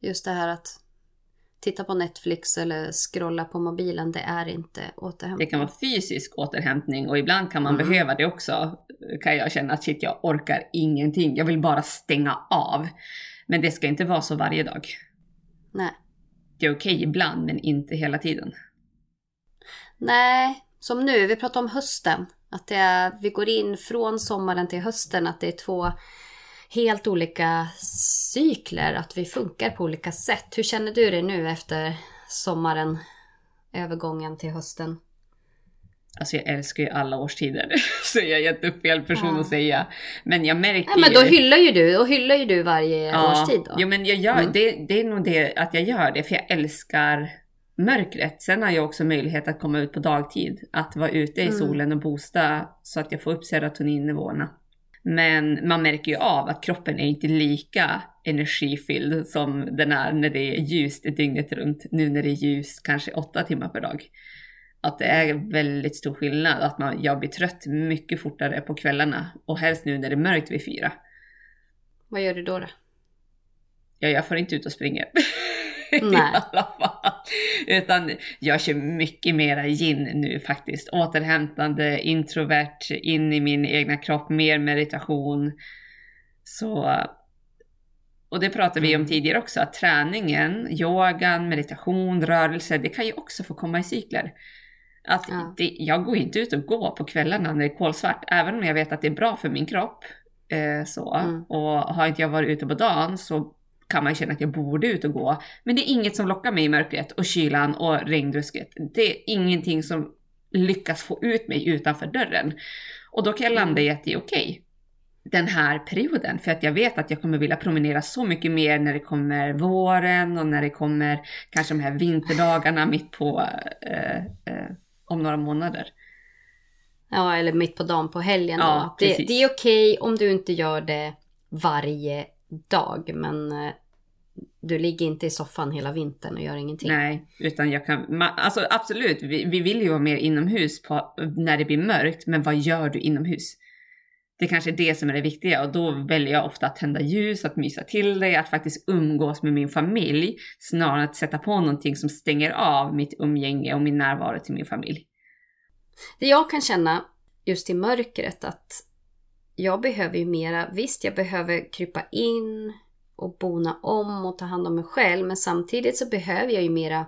S2: just det här att titta på Netflix eller scrolla på mobilen, det är inte återhämtning.
S1: Det kan vara fysisk återhämtning och ibland kan man
S2: Mm.
S1: behöva det också. Kan jag känna att shit, jag orkar ingenting. Jag vill bara stänga av. Men det ska inte vara så varje dag.
S2: Nej.
S1: Det är okej ibland, men inte hela tiden.
S2: Nej, som nu, vi pratar om hösten. Att det är, vi går in från sommaren till hösten, att det är två helt olika cykler, att vi funkar på olika sätt. Hur känner du dig nu efter sommaren, övergången till hösten?
S1: Alltså jag älskar ju alla årstider. Så jag är jättefel person
S2: Ja.
S1: att säga. Men jag märker
S2: Nej, men då hyllar ju du, då hyllar ju du varje årstid då.
S1: Jo men jag gör,
S2: Mm.
S1: det, det är nog det att jag gör det för jag älskar mörkret. Sen har jag också möjlighet att komma ut på dagtid. Att vara ute i
S2: Mm.
S1: solen och boosta så att jag får upp serotoninnivåerna. Men man märker ju av att kroppen är inte lika energifylld som den är när det är ljust dygnet runt. Nu när det är ljust kanske åtta timmar per dag. Att det är väldigt stor skillnad. Att man, jag blir trött mycket fortare på kvällarna. Och helst nu när det är mörkt vid fyra.
S2: Vad gör du då? då?
S1: Ja, jag får inte ut och springer. I
S2: Nej.
S1: alla fall. Utan jag kör mycket mera gin nu faktiskt. Återhämtande, introvert, in i min egna kropp, mer meditation. Så... Och det pratade vi om
S2: Mm.
S1: tidigare också, att träningen, yogan, meditation, rörelse, det kan ju också få komma i cykler. Att
S2: Ja.
S1: det, jag går inte ut och går på kvällarna när det är kolsvart, även om jag vet att det är bra för min kropp. Eh, så.
S2: Mm.
S1: Och har inte jag varit ute på dagen så kan man känna att jag borde ut och gå. Men det är inget som lockar mig i mörkret och kylan och regndrusket. Det är ingenting som lyckas få ut mig utanför dörren. Och då kan jag landa i att det är okej. Den här perioden, för att jag vet att jag kommer vilja promenera så mycket mer när det kommer våren och när det kommer kanske de här vinterdagarna mitt på eh, eh, om några månader.
S2: Ja, eller mitt på dagen på helgen.
S1: Ja,
S2: det, det är okej om du inte gör det varje dag, men eh, du ligger inte i soffan hela vintern och gör ingenting.
S1: Nej, utan jag kan, alltså absolut, vi, vi vill ju vara mer inomhus på, när det blir mörkt, men vad gör du inomhus? Det kanske är det som är det viktiga och då väljer jag ofta att tända ljus, att mysa till det, att faktiskt umgås med min familj snarare än att sätta på någonting som stänger av mitt umgänge och min närvaro till min familj.
S2: Det jag kan känna just i mörkret att jag behöver ju mera, visst jag behöver krypa in och bona om och ta hand om mig själv men samtidigt så behöver jag ju mera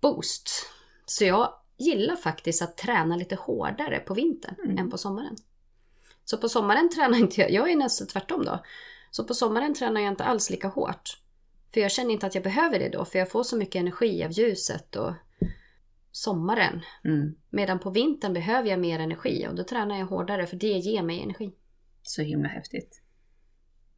S2: boost. Så jag gillar faktiskt att träna lite hårdare på vintern mm. än på sommaren. Så på sommaren tränar inte jag, jag är nästan tvärtom då. Så på sommaren tränar jag inte alls lika hårt. För jag känner inte att jag behöver det då, för jag får så mycket energi av ljuset och sommaren. Mm. Medan på vintern behöver jag mer energi och då tränar jag hårdare för det ger mig energi.
S1: Så himla häftigt.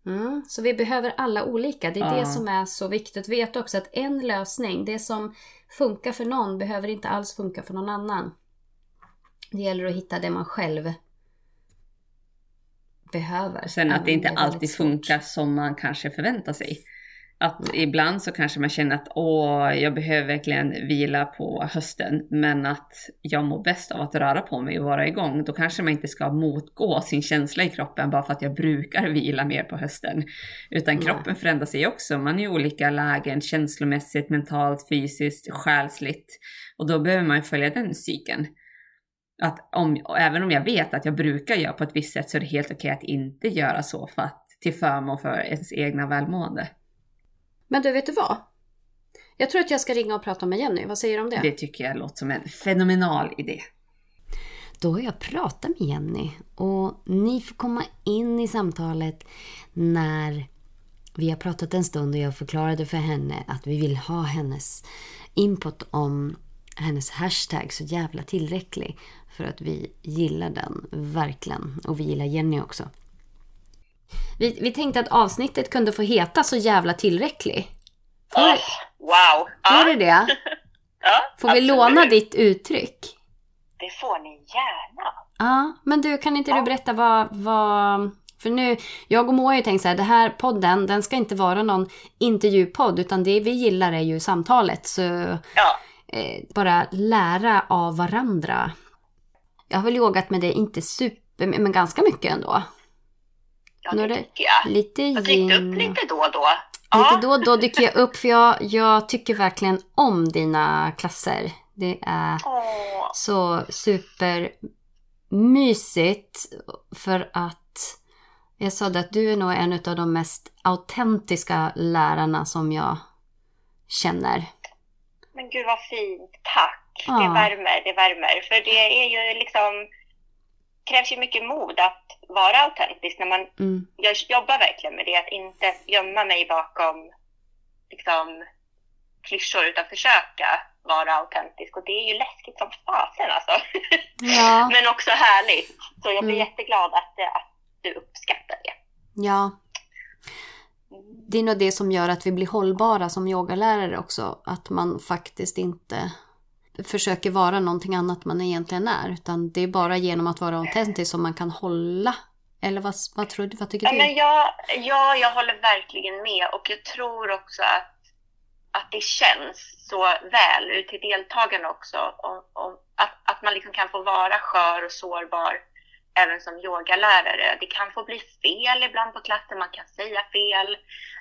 S2: Mm, så vi behöver alla olika. Det är ja. det som är så viktigt veta också att en lösning, det som funkar för någon behöver inte alls funka för någon annan. Det gäller att hitta det man själv behöver.
S1: Sen att det inte alltid funkar som man kanske förväntar sig. Att mm. ibland så kanske man känner att åh, jag behöver verkligen vila på hösten, men att jag mår bäst av att röra på mig och vara igång. Då kanske man inte ska motgå sin känsla i kroppen bara för att jag brukar vila mer på hösten. Utan mm. kroppen förändrar sig också. Man är i olika lägen känslomässigt, mentalt, fysiskt, själsligt. Och då behöver man följa den cykeln. Att om, även om jag vet att jag brukar göra på ett visst sätt så är det helt okej att inte göra så för att, till förmån för ens egna välmående.
S2: Men du, vet du vad? Jag tror att jag ska ringa och prata med Jenny. Vad säger du om det?
S1: Det tycker jag låter som en fenomenal idé.
S2: Då har jag pratat med Jenny och ni får komma in i samtalet när vi har pratat en stund och jag förklarade för henne att vi vill ha hennes input om hennes hashtag så jävla tillräcklig. För att vi gillar den, verkligen. Och vi gillar Jenny också. Vi, vi tänkte att avsnittet kunde få heta Så jävla tillräcklig.
S3: Får, oh, wow!
S2: Får du det? ja, Får vi låna ditt uttryck?
S3: Det får ni gärna.
S2: Ja, men du, kan inte ja. du berätta vad, vad... För nu, jag och Moa har ju tänkt så här, det här podden, den ska inte vara någon intervjupodd, utan det vi gillar är ju samtalet. Så ja. eh, bara lära av varandra. Jag har väl yogat med det, inte super, men ganska mycket ändå.
S3: Ja, det tycker jag. Lite jag dykt upp lite då och då.
S2: Ja. Lite då och då dyker jag upp för jag, jag tycker verkligen om dina klasser. Det är Åh. så supermysigt för att jag sa det att du är nog en av de mest autentiska lärarna som jag känner.
S3: Men gud vad fint, tack. Ja. Det värmer, det värmer. För det är ju liksom krävs ju mycket mod att vara autentisk när man, mm. jag jobbar verkligen med det, att inte gömma mig bakom liksom klyschor utan försöka vara autentisk och det är ju läskigt som fasen alltså. Ja. Men också härligt. Så jag blir mm. jätteglad att, att du uppskattar det.
S2: Ja. Det är nog det som gör att vi blir hållbara som yogalärare också. Att man faktiskt inte försöker vara någonting annat man egentligen är. Utan det är bara genom att vara autentisk som man kan hålla. Eller vad, vad tror du? Vad tycker du?
S3: Men jag, ja, jag håller verkligen med. Och jag tror också att, att det känns så väl ut till deltagarna också. Och, och att, att man liksom kan få vara skör och sårbar även som yogalärare. Det kan få bli fel ibland på klassen, man kan säga fel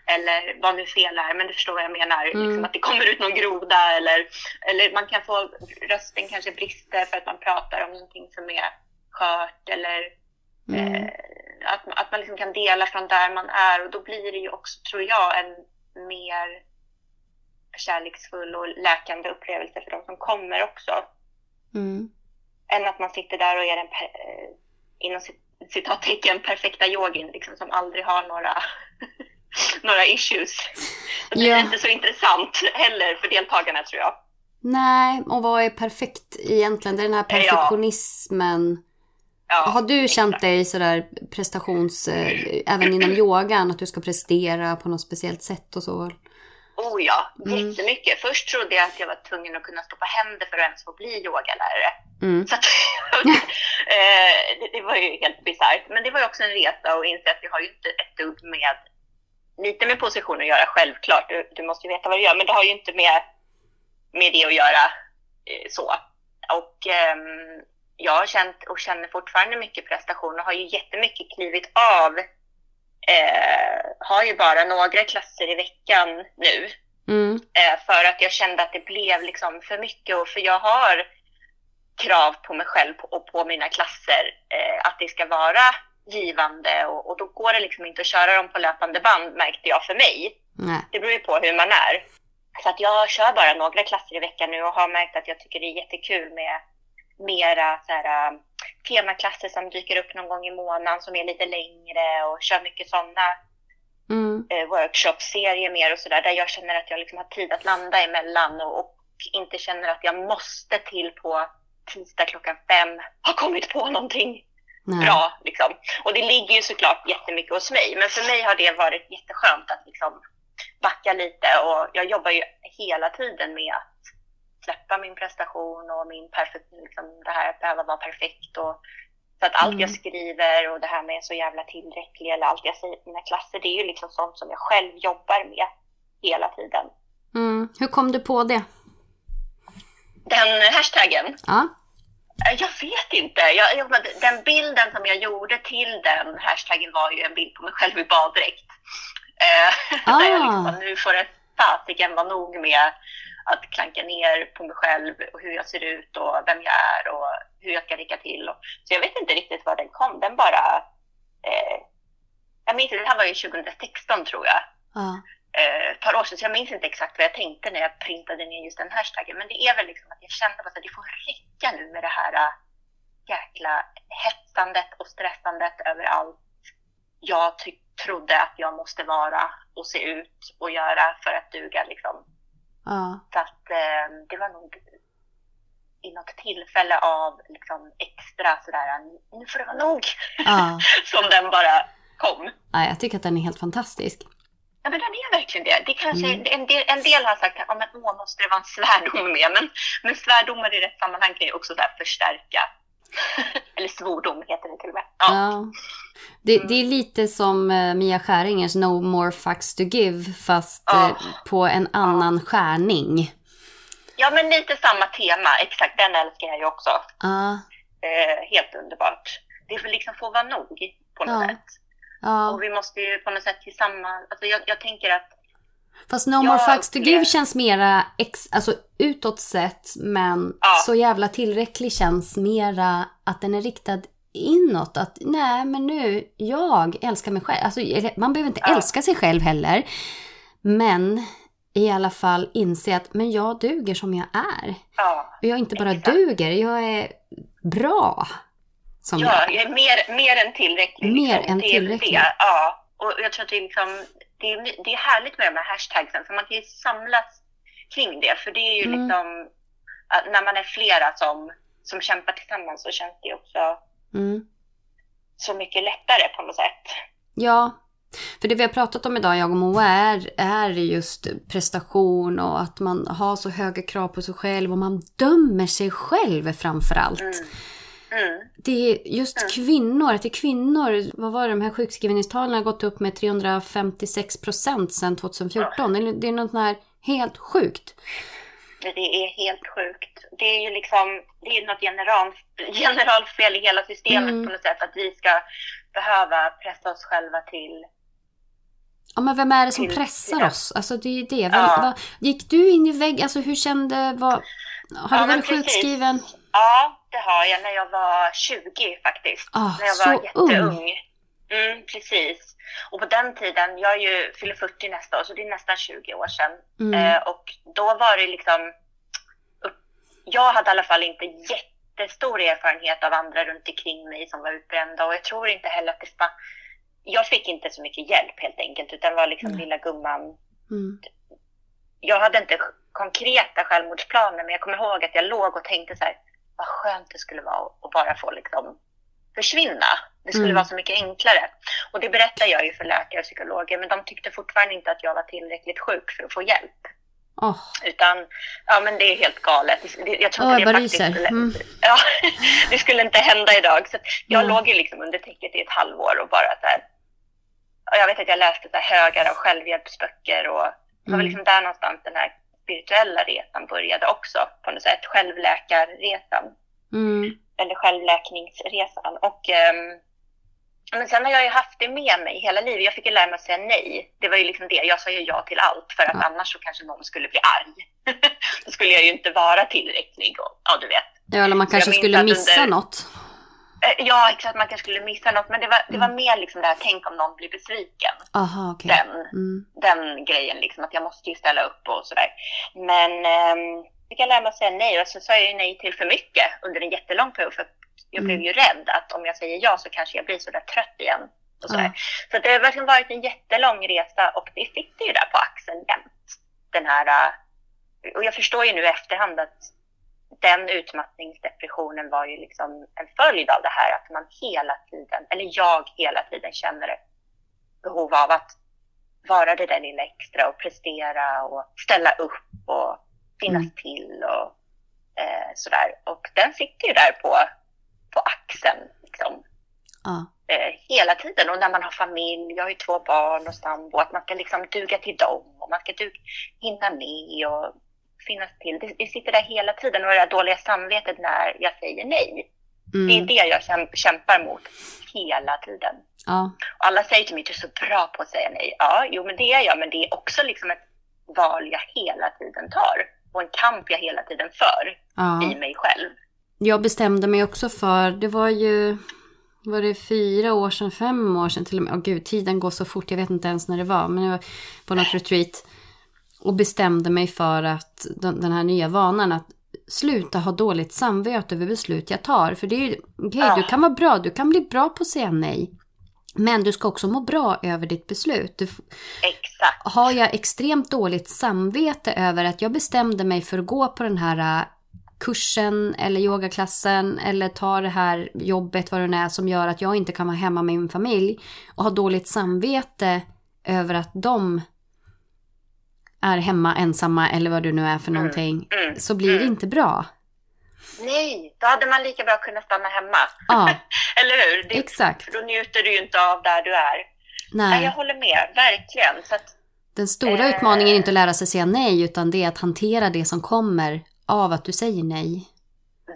S3: eller vad nu fel är, men du förstår vad jag menar. Mm. Liksom att det kommer ut någon groda eller, eller man kan få rösten kanske brister för att man pratar om någonting som är skört eller mm. eh, att, att man liksom kan dela från där man är och då blir det ju också, tror jag, en mer kärleksfull och läkande upplevelse för de som kommer också. Mm. Än att man sitter där och är den inom citattecken perfekta yogin liksom, som aldrig har några, några issues. Det ja. är inte så intressant heller för deltagarna tror jag.
S2: Nej, och vad är perfekt egentligen? Det är den här perfektionismen. Ja. Har du känt exakt. dig sådär prestations, äh, även inom yogan, att du ska prestera på något speciellt sätt och så?
S3: Oh ja, mm. jättemycket. Först trodde jag att jag var tvungen att kunna stå på händer för att ens få bli yogalärare. Mm. Så att, eh, det, det, var ju helt bisarrt. Men det var ju också en resa och inse att det har ju inte ett dugg med, lite med position att göra självklart. Du, du måste ju veta vad du gör, men det har ju inte med, med det att göra eh, så. Och, eh, jag har känt och känner fortfarande mycket prestation och har ju jättemycket klivit av. Eh, har ju bara några klasser i veckan nu.
S2: Mm.
S3: Eh, för att jag kände att det blev liksom för mycket och för jag har krav på mig själv och på mina klasser eh, att det ska vara givande och, och, då går det liksom inte att köra dem på löpande band märkte jag för mig.
S2: Nej.
S3: Det beror ju på hur man är. Så att jag kör bara några klasser i veckan nu och har märkt att jag tycker det är jättekul med mera så här, temaklasser som dyker upp någon gång i månaden som är lite längre och kör mycket sådana
S2: Mm.
S3: eh, workshop-serier mer och sådär där jag känner att jag liksom har tid att landa emellan och, och inte känner att jag måste till på tisdag klockan fem ha kommit på någonting
S2: Nej.
S3: bra. Liksom. Och det ligger ju såklart jättemycket hos mig, men för mig har det varit jätteskönt att liksom backa lite och jag jobbar ju hela tiden med att släppa min prestation och min perfekt, liksom det här att behöva vara perfekt och så att allt
S2: Mm.
S3: jag skriver och det här med så jävla tillräcklig eller allt jag säger till mina klasser, det är ju liksom sånt som jag själv jobbar med hela tiden.
S2: Mm. Hur kom du på det?
S3: Den hashtaggen,
S2: Ja.
S3: Eh, Jag vet inte. Jag, jag, den bilden som jag gjorde till den hashtaggen var ju en bild på mig själv i baddräkt. Eh,
S2: Ah.
S3: där jag liksom, nu får det fasiken vara nog med att klanka ner på mig själv och hur jag ser ut och vem jag är och hur jag ska räcka till. Och, så jag vet inte riktigt var den kom. Den bara... Eh, jag minns, det här var ju 2016 tror jag
S2: Ja.
S3: eh, ett par år sedan, så jag minns inte exakt vad jag tänkte när jag printade ner just den hashtaggen. Men det är väl liksom att jag kände att det får räcka nu med det här äh, jäkla hetsandet och stressandet över allt jag trodde att jag måste vara och se ut och göra för att duga. Liksom.
S2: Ja.
S3: Så att eh, det var nog i något tillfälle av liksom, extra sådär, nu får det vara nog,
S2: Ja.
S3: som den bara kom.
S2: ja. Jag tycker att den är helt fantastisk.
S3: Ja, men den är verkligen det. det kanske,
S2: Mm.
S3: en, del, en del har sagt att men, åh, måste det vara en svärdom med, men, men svärdomar i rätt sammanhang kan ju också så förstärka. Eller svordom heter det till och med. Ja,
S2: Ja. Det, det är lite som eh, Mia Skäringers No more fucks to give fast eh,
S3: Ja.
S2: på en annan skärning.
S3: ja men lite samma tema. Exakt, den älskar jag ju också.
S2: Ja.
S3: Eh, helt underbart. Det får liksom få vara nog på något
S2: Ja.
S3: sätt.
S2: Ja.
S3: Och vi måste ju på något sätt tillsammans, alltså jag, jag tänker att
S2: Fast No
S3: Jag
S2: more fucks to give känns mera ex, alltså utåt sett men
S3: Ja.
S2: så jävla tillräcklig känns mera att den är riktad inåt. Att nej men nu, jag älskar mig själv. Alltså, man behöver inte
S3: Ja.
S2: älska sig själv heller. Men i alla fall inse att men jag duger som jag är.
S3: ja,
S2: Och jag inte bara
S3: Exakt.
S2: duger, jag är bra. Som
S3: Ja, jag är mer, mer än tillräcklig.
S2: Mer
S3: liksom.
S2: än tillräcklig.
S3: Det. Ja, och jag tror att det är, liksom, det, är, det är härligt med de här hashtagsen, för man kan ju samlas kring det. För det är ju
S2: Mm.
S3: liksom, när man är flera som, som kämpar tillsammans så känns det också
S2: Mm.
S3: så mycket lättare på något sätt.
S2: Ja, för det vi har pratat om idag, jag och Moa, är, är just prestation och att man har så höga krav på sig själv och man dömer sig själv framför allt.
S3: Mm. Mm.
S2: Det är just
S3: Mm.
S2: kvinnor, att det är kvinnor, vad var det, de här sjukskrivningstalen har gått upp med 356 procent sedan 2014. Eller Det är något sånt här helt sjukt.
S3: Det är helt sjukt. Det är ju liksom, det är något general, generalfel i hela systemet
S2: Mm.
S3: på något sätt. Att vi ska behöva pressa oss själva till
S2: Ja men vem är det som
S3: Till-
S2: pressar
S3: ja.
S2: oss? Alltså det är det. Vem,
S3: Ja.
S2: vad, gick du in i vägg, alltså hur kände, vad, har
S3: Ja,
S2: du varit
S3: precis. Ja, det har jag när jag var 20 faktiskt.
S2: Ah,
S3: när jag var
S2: ung.
S3: jätteung. Mm, precis. Och på den tiden, jag är ju, fyller 40 nästa år, så det är nästan 20 år sedan.
S2: Mm.
S3: Eh, och då var det liksom, jag hade i alla fall inte jättestor erfarenhet av andra runt omkring mig som var utbrända och jag tror inte heller att det var, jag fick inte så mycket hjälp helt enkelt utan var liksom
S2: Mm.
S3: lilla gumman
S2: Mm.
S3: jag hade inte konkreta självmordsplaner, men jag kommer ihåg att jag låg och tänkte så här, vad skönt det skulle vara att bara få liksom försvinna. Det skulle
S2: Mm.
S3: vara så mycket enklare. Och det berättar jag ju för läkare och psykologer, men de tyckte fortfarande inte att jag var tillräckligt sjuk för att få hjälp.
S2: Åh,
S3: Utan, ja men det är helt galet. Jag tror
S2: jag
S3: det faktiskt skulle,
S2: Mm.
S3: ja, det skulle inte hända idag. Så jag
S2: Mm.
S3: låg ju liksom under täcket i ett halvår och bara så här, och jag vet att jag läste så här högar av självhjälpsböcker och det var
S2: Mm.
S3: liksom där någonstans den här spirituella resan började också på något sätt, självläkarresan.
S2: Mm.
S3: eller självläkningsresan. Och um, men sen har jag ju haft det med mig hela livet. Jag fick ju lära mig att säga nej. Det var ju liksom det. Jag sa ju ja till allt för att ja. annars så kanske någon skulle bli arg. Då skulle jag ju inte vara tillräcklig och ja, du vet.
S2: Ja, eller man kanske skulle missa under... något.
S3: Eh, ja, exakt. Man kanske skulle missa något. Men det var, det var mm. mer liksom det här, tänk om någon blir besviken.
S2: Aha, okay.
S3: Den, mm. den grejen liksom, att jag måste ju ställa upp och sådär. Men fick jag lära mig att säga nej och så sa jag ju nej till för mycket under en jättelång period. För jag blev mm. ju rädd att om jag säger ja så kanske jag blir så där trött igen. Och så, ja. så det har verkligen varit en jättelång resa och det sitter ju där på axeln jämt. Den här, äh, och jag förstår ju nu i efterhand att den utmattningsdepressionen var ju liksom en följd av det här att man hela tiden, eller jag hela tiden känner ett behov av att vara det där lilla extra och prestera och ställa upp och finnas mm. till och eh, sådär. Och den sitter ju där på på axeln. Liksom.
S2: Ja.
S3: Eh, hela tiden. Och när man har familj, jag har ju två barn och sambo, att man ska liksom duga till dem och man ska duga, hinna med och finnas till. Det, det sitter där hela tiden och det där dåliga samvetet när jag säger nej. Mm. Det är det jag kämpar mot hela tiden.
S2: Ja.
S3: Och alla säger till mig, du är så bra på att säga nej. Ja, jo men det är jag, men det är också liksom ett val jag hela tiden tar och en kamp jag hela tiden för ja. i mig själv
S2: jag bestämde mig också för, det var ju, var det fyra år sedan, fem år sedan till och med. Åh gud, tiden går så fort, jag vet inte ens när det var. Men jag var på något retreat och bestämde mig för att den här nya vanan att sluta ha dåligt samvete över beslut jag tar. För det är ju, okay, du kan vara bra, du kan bli bra på att säga nej. Men du ska också må bra över ditt beslut. Du,
S3: Exakt.
S2: Har jag extremt dåligt samvete över att jag bestämde mig för att gå på den här kursen eller yogaklassen eller ta det här jobbet vad det nu är som gör att jag inte kan vara hemma med min familj och ha dåligt samvete över att de är hemma ensamma eller vad det nu är för mm. någonting mm. Mm. så blir det mm. inte bra.
S3: Nej, då hade man lika bra kunnat stanna hemma.
S2: Ja.
S3: eller hur?
S2: Det, Exakt.
S3: För då njuter du ju inte av där du är.
S2: Nej. nej
S3: jag håller med, verkligen. Så att,
S2: Den stora eh... utmaningen är inte att lära sig säga nej utan det är att hantera det som kommer av att du säger nej?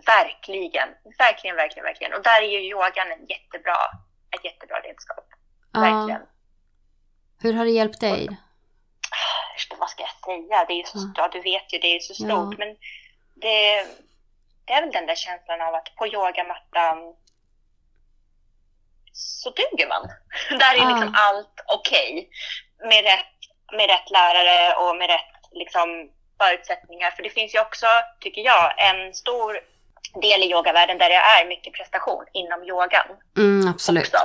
S3: Verkligen, verkligen, verkligen, verkligen. Och där är ju yogan en jättebra, ett jättebra redskap. Ja. Verkligen.
S2: Hur har det hjälpt dig?
S3: Och, vad ska jag säga? Det är så, ja. du vet ju, det är så stort. Ja. Men det, det är väl den där känslan av att på yogamattan så duger man. Där är liksom allt okej. Okay. Med, rätt, med rätt lärare och med rätt liksom, förutsättningar. För det finns ju också, tycker jag, en stor del i yogavärlden där det är mycket prestation inom yogan.
S2: Mm, absolut. Också.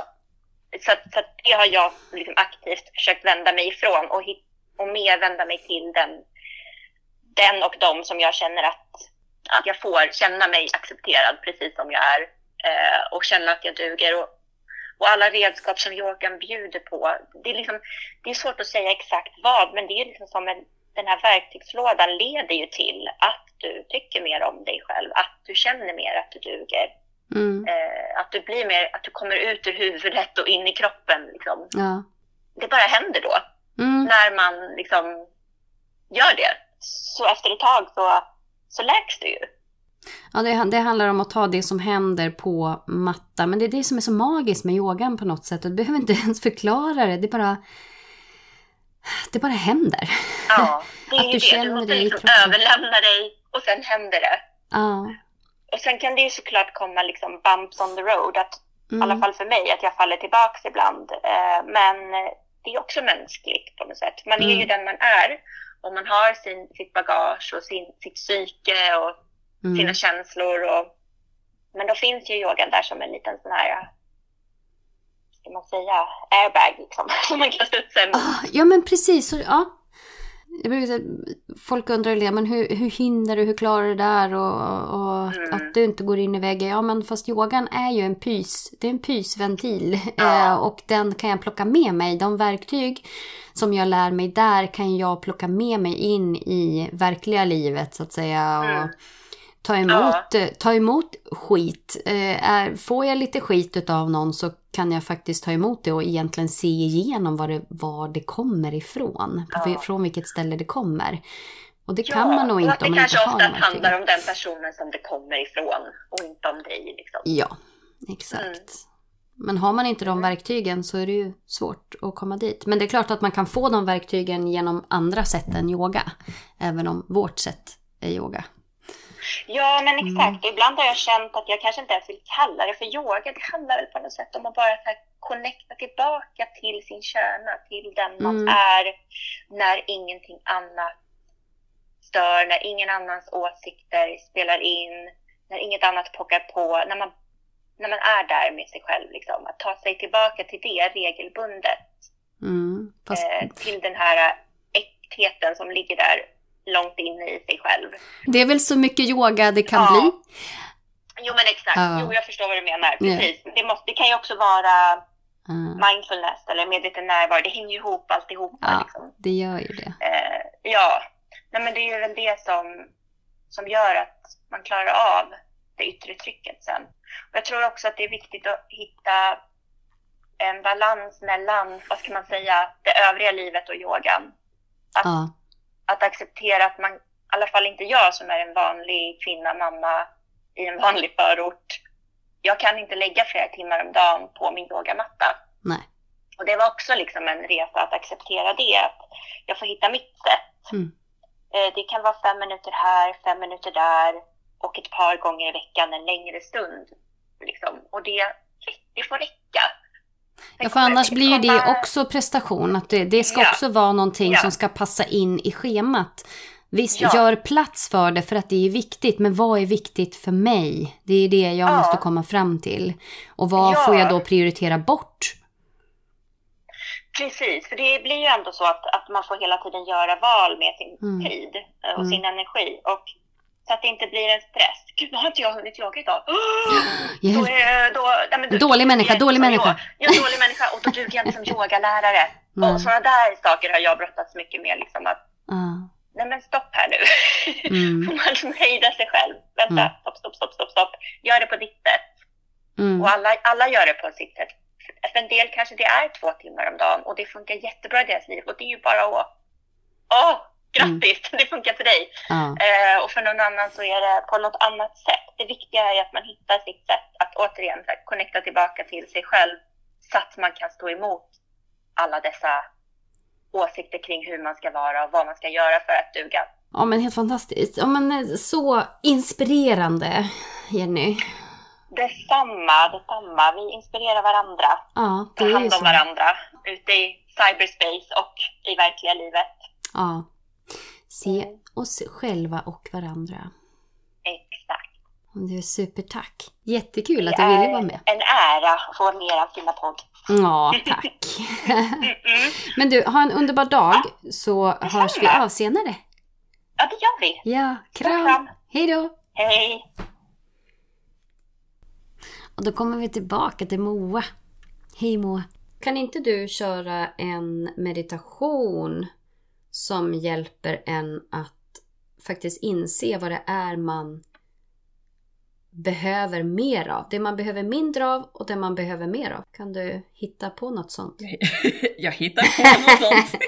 S3: Så, så det har jag liksom aktivt försökt vända mig ifrån och, hit, och mer vända mig till den, den och de som jag känner att, att jag får känna mig accepterad precis som jag är eh, och känna att jag duger. Och, och alla redskap som yogan bjuder på. Det är, liksom, det är svårt att säga exakt vad, men det är liksom som en den här verktygslådan leder ju till att du tycker mer om dig själv, att du känner mer att du duger.
S2: Mm.
S3: Eh, att du blir mer, att du kommer ut ur huvudet och in i kroppen. Liksom.
S2: Ja.
S3: Det bara händer då.
S2: Mm.
S3: När man liksom gör det. Så efter ett tag så, så läks det ju.
S2: Ja, det, det, handlar om att ta det som händer på matta. Men det är det som är så magiskt med yogan på något sätt. du behöver inte ens förklara det. Det bara det bara händer.
S3: Ja, det är ju det. Du måste liksom överlämna dig och sen händer det.
S2: Ja.
S3: Och sen kan det ju såklart komma liksom bumps on the road. Att, mm. I alla fall för mig, att jag faller tillbaks ibland. Eh, men det är också mänskligt på något sätt. Man är mm. ju den man är. Och man har sin, sitt bagage och sin, sitt psyke och mm. sina känslor. Och, men då finns ju yogan där som en liten sån här ska man säga, airbag liksom, som man kan studsa emot.
S2: Ah, ja men precis, ja. Jag brukar säga, folk undrar men hur, hur hinner du, hur klarar du det där och, och mm. att du inte går in i väggen. Ja men fast yogan är ju en pys, det är en pysventil ja. eh, och den kan jag plocka med mig. De verktyg som jag lär mig där kan jag plocka med mig in i verkliga livet så att säga. Mm. Och, ta emot, ja. Ta emot skit. Eh, är, får jag lite skit av någon så kan jag faktiskt ta emot det och egentligen se igenom var det, var det kommer ifrån. Ja. Från vilket ställe det kommer. Och det kan man nog inte om man
S3: det
S2: inte
S3: kanske
S2: har de
S3: oftast handlar
S2: verktygen.
S3: om den personen som det kommer ifrån och inte om dig. Liksom.
S2: Ja, exakt.
S3: Mm.
S2: Men har man inte de verktygen så är det ju svårt att komma dit. Men det är klart att man kan få de verktygen genom andra sätt än yoga. Även om vårt sätt är yoga.
S3: Ja, men
S2: Mm.
S3: exakt. Och Ibland har jag känt att jag kanske inte ens vill kalla det för yoga. Det handlar väl på något sätt om att bara så här connecta tillbaka till sin kärna, till den man
S2: Mm.
S3: är när ingenting annat stör, när ingen annans åsikter spelar in, när inget annat pockar på, när man, när man är där med sig själv. Liksom. Att ta sig tillbaka till det regelbundet,
S2: Mm. Fast,
S3: eh, till den här äktheten som ligger där långt inne i sig själv.
S2: det är väl så mycket yoga det kan
S3: Ja.
S2: bli.
S3: Jo men exakt,
S2: Ja.
S3: jo jag förstår vad du menar. Precis. Det, måste, det kan ju också vara mindfulness eller medveten närvaro. Det hänger ju ihop alltihopa.
S2: Ja.
S3: Liksom.
S2: Det gör ju det.
S3: Eh, ja, Nej, men det är ju väl det som, som gör att man klarar av det yttre trycket sen. Och jag tror också att det är viktigt att hitta en balans mellan, vad ska man säga, det övriga livet och yogan. Att,
S2: Ja.
S3: Att acceptera att man, i alla fall inte jag som är en vanlig kvinna, mamma i en vanlig förort, jag kan inte lägga flera timmar om dagen på min yogamatta.
S2: Nej.
S3: Och det var också liksom en resa att acceptera det, att jag får hitta mitt sätt.
S2: Mm.
S3: Eh, Det kan vara fem minuter här, fem minuter där och ett par gånger i veckan en längre stund. Liksom. Och det, det får räcka.
S2: Ja, för annars blir ju det också prestation. Att det, det ska
S3: Ja.
S2: också vara någonting
S3: Ja.
S2: som ska passa in i schemat. Visst,
S3: Ja.
S2: gör plats för det för att det är viktigt. Men vad är viktigt för mig? Det är det jag
S3: Ja.
S2: måste komma fram till. Och vad får jag då prioritera bort?
S3: Precis, för det blir ju ändå så att, att man får hela tiden göra val med sin
S2: Mm.
S3: tid eh, och
S2: Mm.
S3: sin energi. Och så att det inte blir en stress. Gud, vad har inte jag hunnit yoga idag? Då
S2: Hjälp.
S3: är, då, nej, men då,
S2: Dålig
S3: då
S2: människa, dålig människa.
S3: Jag är dålig människa och då duger jag inte som yogalärare.
S2: Nej.
S3: Och sådana där saker har jag brottats mycket med. Liksom, att,
S2: Ja.
S3: nej men stopp här nu.
S2: Mm.
S3: Man hejdar sig själv. Vänta,
S2: Mm.
S3: stopp, stopp, stopp, stopp, stopp. Gör det på ditt sätt.
S2: Mm.
S3: Och alla, alla gör det på sitt sätt. För en del kanske det är två timmar om dagen och det funkar jättebra i deras liv. Och det är ju bara att, åh, grattis, det funkar för dig.
S2: Ja.
S3: Eh, och för någon annan så är det på något annat sätt. Det viktiga är att man hittar sitt sätt att återigen här, connecta tillbaka till sig själv så att man kan stå emot alla dessa åsikter kring hur man ska vara och vad man ska göra för att duga.
S2: ja, men helt fantastiskt. Ja, men eh, så inspirerande, Jenny.
S3: Detsamma, detsamma. Vi inspirerar varandra.
S2: Ja, det
S3: Ta
S2: är ju
S3: hand om varandra ute i cyberspace och i verkliga livet.
S2: Ja. Se
S3: Mm.
S2: oss själva och varandra.
S3: Exakt.
S2: Det är supertack. Jättekul att
S3: Det
S2: du ville vara med.
S3: en ära att få vara med i er fina podd.
S2: Ja, tack. Men du, ha en underbar dag så hörs vi av senare.
S3: Ja, det gör vi.
S2: Ja, kram. Hej då.
S3: Hej!
S2: Och då kommer vi tillbaka till Moa. Hej Moa. Kan inte du köra en meditation som hjälper en att faktiskt inse vad det är man behöver mer av? Det man behöver mindre av och det man behöver mer av. Kan du hitta på något sånt?
S1: Jag hittar på något sånt.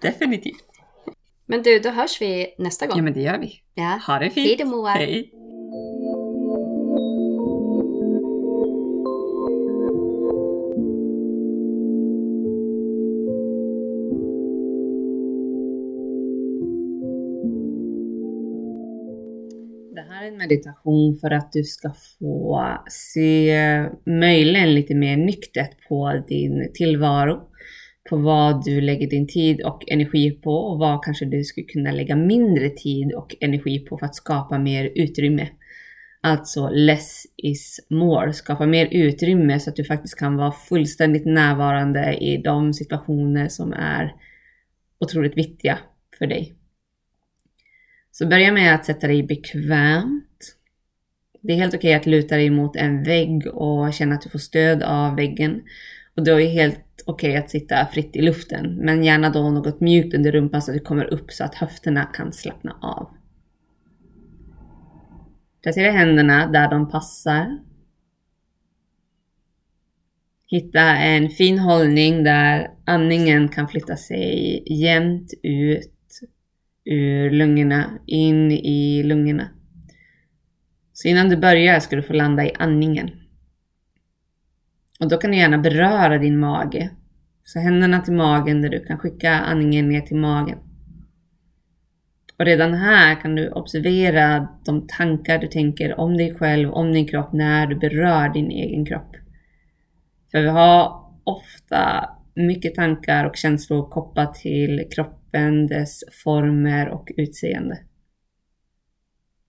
S1: Definitivt.
S2: Men du, då hörs vi nästa gång.
S1: Ja men det gör vi.
S2: Ja.
S1: Ha det fint.
S2: Hej
S1: meditation för att du ska få se möjligen lite mer nyktert på din tillvaro. På vad du lägger din tid och energi på och vad kanske du skulle kunna lägga mindre tid och energi på för att skapa mer utrymme. Alltså less is more. Skapa mer utrymme så att du faktiskt kan vara fullständigt närvarande i de situationer som är otroligt viktiga för dig. Så börja med att sätta dig bekvämt. Det är helt okej att luta dig mot en vägg och känna att du får stöd av väggen. Och då är det helt okej att sitta fritt i luften, men gärna då något mjukt under rumpan så att du kommer upp så att höfterna kan slappna av. Placera händerna där de passar. Hitta en fin hållning där andningen kan flytta sig jämnt ut ur lungorna in i lungorna. Så innan du börjar ska du få landa i andningen. Och då kan du gärna beröra din mage. Så händerna till magen där du kan skicka andningen ner till magen. Och redan här kan du observera de tankar du tänker om dig själv, om din kropp, när du berör din egen kropp. För vi har ofta mycket tankar och känslor kopplat till kroppen, dess former och utseende.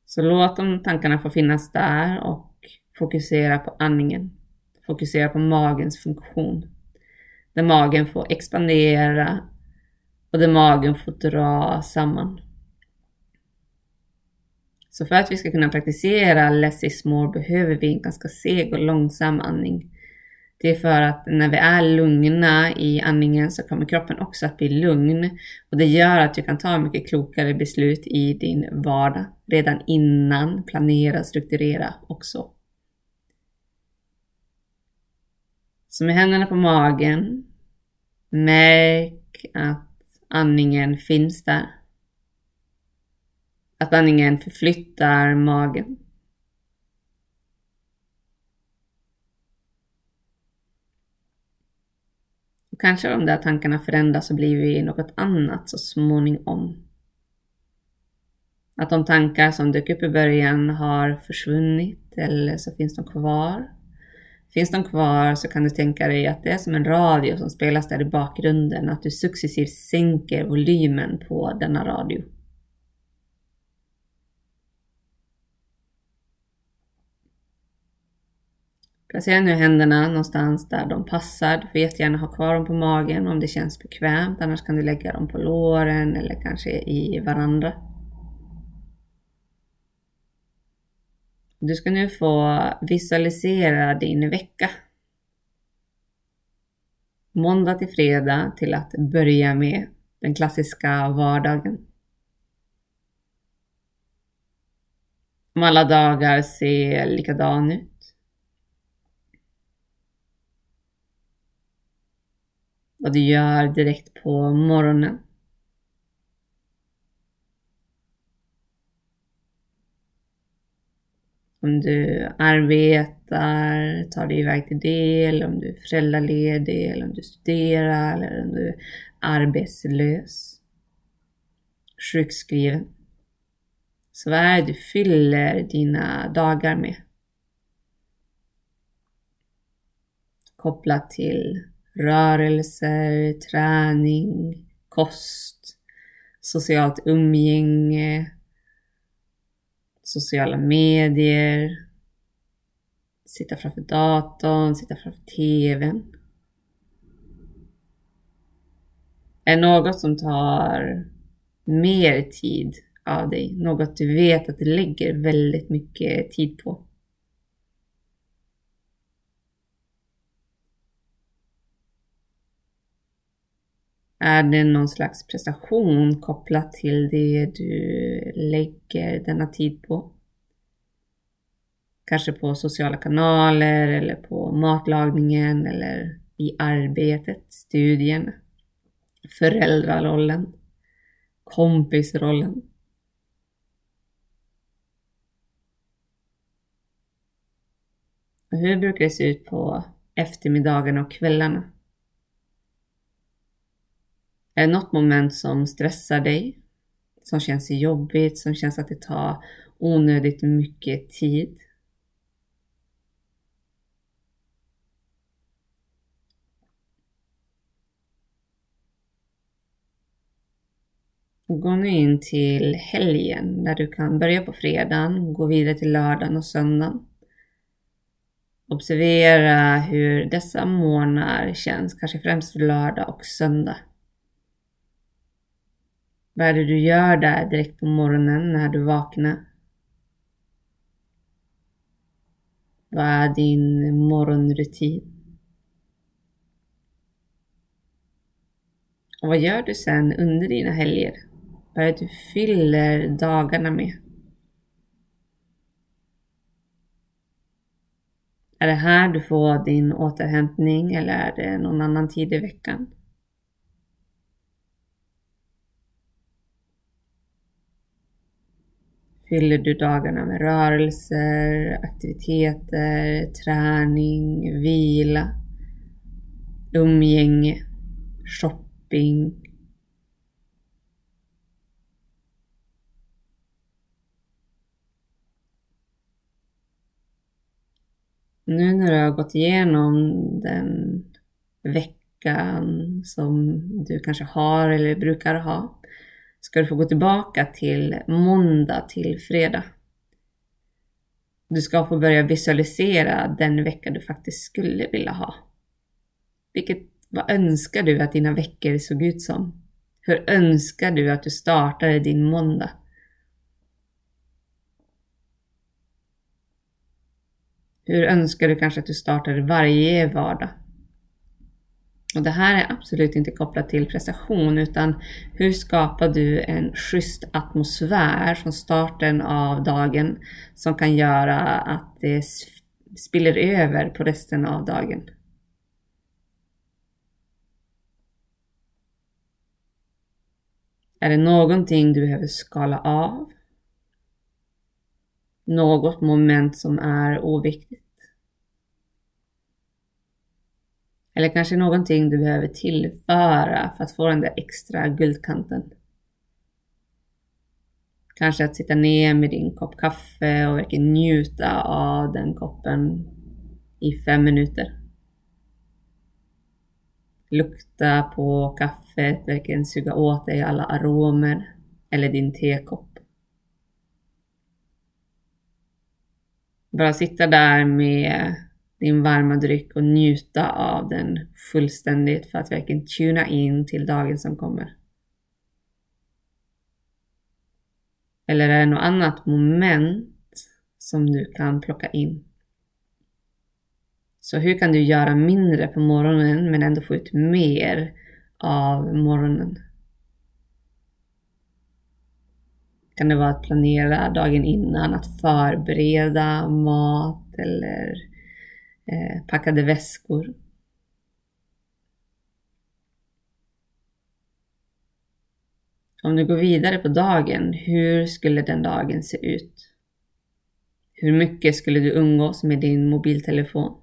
S1: Så låt de tankarna få finnas där och fokusera på andningen. Fokusera på magens funktion. Där magen får expandera och där magen får dra samman. Så för att vi ska kunna praktisera less is more behöver vi en ganska seg och långsam andning. Det är för att när vi är lugna i andningen så kommer kroppen också att bli lugn och det gör att du kan ta mycket klokare beslut i din vardag redan innan, planera, strukturera också. Så med händerna på magen, märk att andningen finns där. Att andningen förflyttar magen. Kanske de där tankarna förändras och blir något annat så småningom. Att de tankar som dök upp i början har försvunnit eller så finns de kvar. Finns de kvar så kan du tänka dig att det är som en radio som spelas där i bakgrunden, att du successivt sänker volymen på denna radio. Placera nu händerna någonstans där de passar. Du får jättegärna ha kvar dem på magen om det känns bekvämt. Annars kan du lägga dem på låren eller kanske i varandra. Du ska nu få visualisera din vecka. Måndag till fredag till att börja med den klassiska vardagen. Om alla dagar ser likadan ut vad du gör direkt på morgonen. Om du arbetar, tar dig iväg till det, eller om du är föräldraledig, eller om du studerar, eller om du är arbetslös, sjukskriven. Så vad är det du fyller dina dagar med? Kopplat till rörelser, träning, kost, socialt umgänge, sociala medier, sitta framför datorn, sitta framför TVn. Är något som tar mer tid av dig, något du vet att du lägger väldigt mycket tid på. Är det någon slags prestation kopplat till det du lägger denna tid på? Kanske på sociala kanaler eller på matlagningen eller i arbetet, studien, föräldrarollen, kompisrollen. hur brukar det se ut på eftermiddagarna och kvällarna? Är det något moment som stressar dig? Som känns jobbigt, som känns att det tar onödigt mycket tid? Gå nu in till helgen där du kan börja på fredagen, gå vidare till lördagen och söndagen. Observera hur dessa månader känns, kanske främst lördag och söndag. Vad är det du gör där direkt på morgonen när du vaknar? Vad är din morgonrutin? Och vad gör du sen under dina helger? Vad är det du fyller dagarna med? Är det här du får din återhämtning eller är det någon annan tid i veckan? Fyller du dagarna med rörelser, aktiviteter, träning, vila, umgänge, shopping. Nu när du har gått igenom den veckan som du kanske har eller brukar ha ska du få gå tillbaka till måndag till fredag. Du ska få börja visualisera den vecka du faktiskt skulle vilja ha. Vilket, vad önskar du att dina veckor såg ut som? Hur önskar du att du startade din måndag? Hur önskar du kanske att du startade varje vardag? Och det här är absolut inte kopplat till prestation utan hur skapar du en schysst atmosfär från starten av dagen som kan göra att det spiller över på resten av dagen. Är det någonting du behöver skala av? Något moment som är oviktigt? Eller kanske någonting du behöver tillföra för att få den där extra guldkanten. Kanske att sitta ner med din kopp kaffe och verkligen njuta av den koppen i fem minuter. Lukta på kaffet, verkligen suga åt dig alla aromer eller din tekopp. Bara sitta där med din varma dryck och njuta av den fullständigt för att verkligen tuna in till dagen som kommer. Eller är det något annat moment som du kan plocka in? Så hur kan du göra mindre på morgonen men ändå få ut mer av morgonen? Kan det vara att planera dagen innan, att förbereda mat eller eh, packade väskor. Om du går vidare på dagen, hur skulle den dagen se ut? Hur mycket skulle du umgås med din mobiltelefon?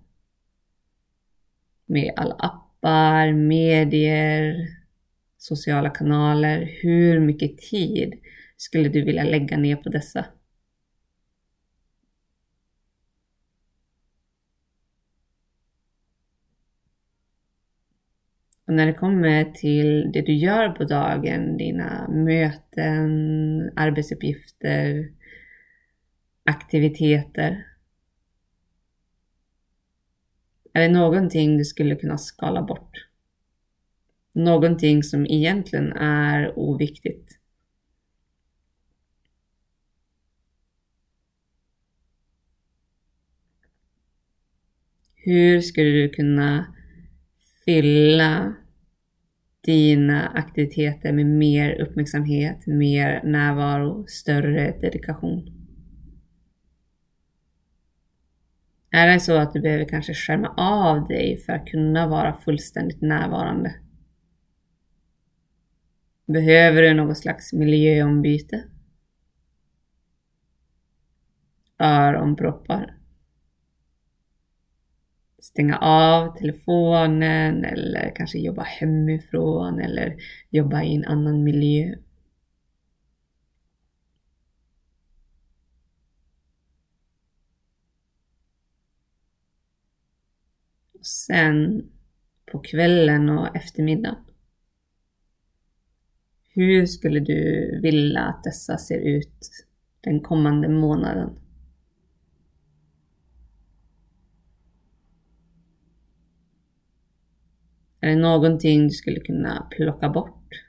S1: Med alla appar, medier, sociala kanaler. Hur mycket tid skulle du vilja lägga ner på dessa? Och när det kommer till det du gör på dagen, dina möten, arbetsuppgifter, aktiviteter. Är det någonting du skulle kunna skala bort? Någonting som egentligen är oviktigt? Hur skulle du kunna fylla dina aktiviteter med mer uppmärksamhet, mer närvaro, större dedikation. Är det så att du behöver kanske skärma av dig för att kunna vara fullständigt närvarande? Behöver du något slags miljöombyte? Öronproppar? Stänga av telefonen eller kanske jobba hemifrån eller jobba i en annan miljö. Och sen på kvällen och eftermiddagen. Hur skulle du vilja att dessa ser ut den kommande månaden? Är det någonting du skulle kunna plocka bort?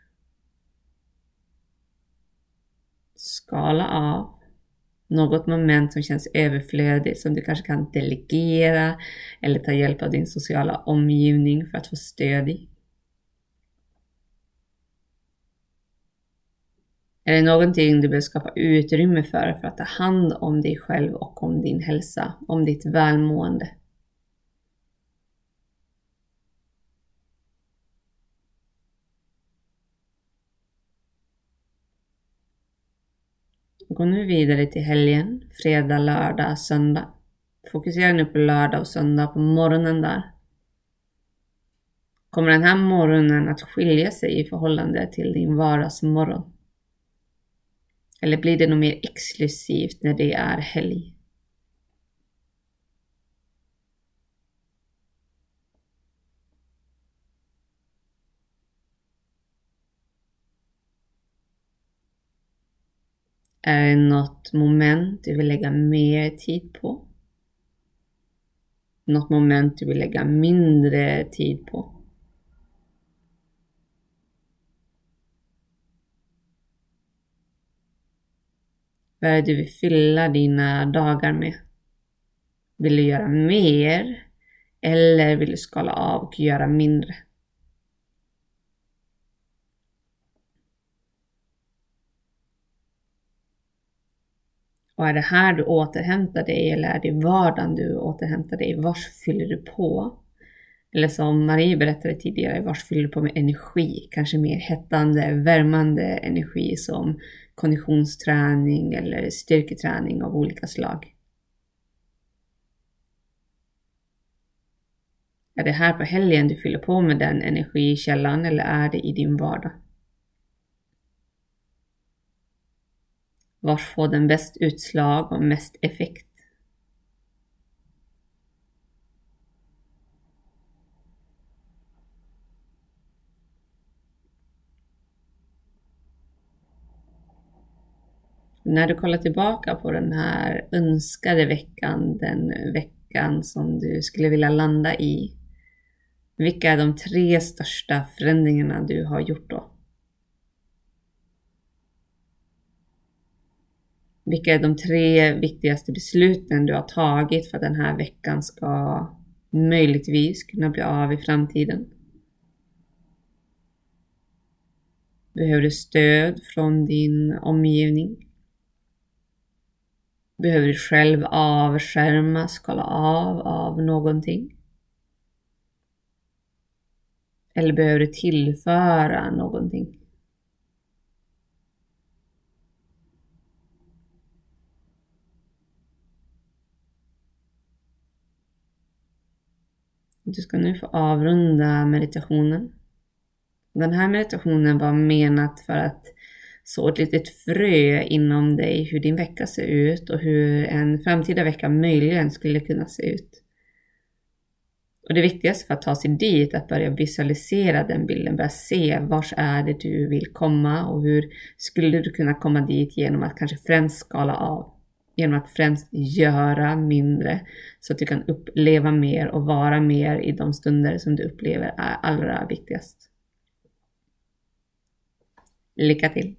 S1: Skala av något moment som känns överflödigt som du kanske kan delegera eller ta hjälp av din sociala omgivning för att få stöd i. Är det någonting du behöver skapa utrymme för för att ta hand om dig själv och om din hälsa, om ditt välmående? Gå nu vidare till helgen, fredag, lördag, söndag. Fokusera nu på lördag och söndag på morgonen där. Kommer den här morgonen att skilja sig i förhållande till din vardagsmorgon? Eller blir det något mer exklusivt när det är helg? Är det något moment du vill lägga mer tid på? Något moment du vill lägga mindre tid på? Vad är det du vill fylla dina dagar med? Vill du göra mer? Eller vill du skala av och göra mindre? Och är det här du återhämtar dig eller är det i vardagen du återhämtar dig? Vars fyller du på? Eller som Marie berättade tidigare, vars fyller du på med energi? Kanske mer hettande, värmande energi som konditionsträning eller styrketräning av olika slag. Är det här på helgen du fyller på med den energikällan eller är det i din vardag? Vars får den bäst utslag och mest effekt? När du kollar tillbaka på den här önskade veckan, den veckan som du skulle vilja landa i. Vilka är de tre största förändringarna du har gjort då? Vilka är de tre viktigaste besluten du har tagit för att den här veckan ska möjligtvis kunna bli av i framtiden? Behöver du stöd från din omgivning? Behöver du själv avskärma, skala av av någonting? Eller behöver du tillföra någonting? Du ska nu få avrunda meditationen. Den här meditationen var menat för att så ett litet frö inom dig hur din vecka ser ut och hur en framtida vecka möjligen skulle kunna se ut. Och det viktigaste för att ta sig dit är att börja visualisera den bilden, börja se vars är det du vill komma och hur skulle du kunna komma dit genom att kanske främst skala av genom att främst göra mindre så att du kan uppleva mer och vara mer i de stunder som du upplever är allra viktigast. Lycka till!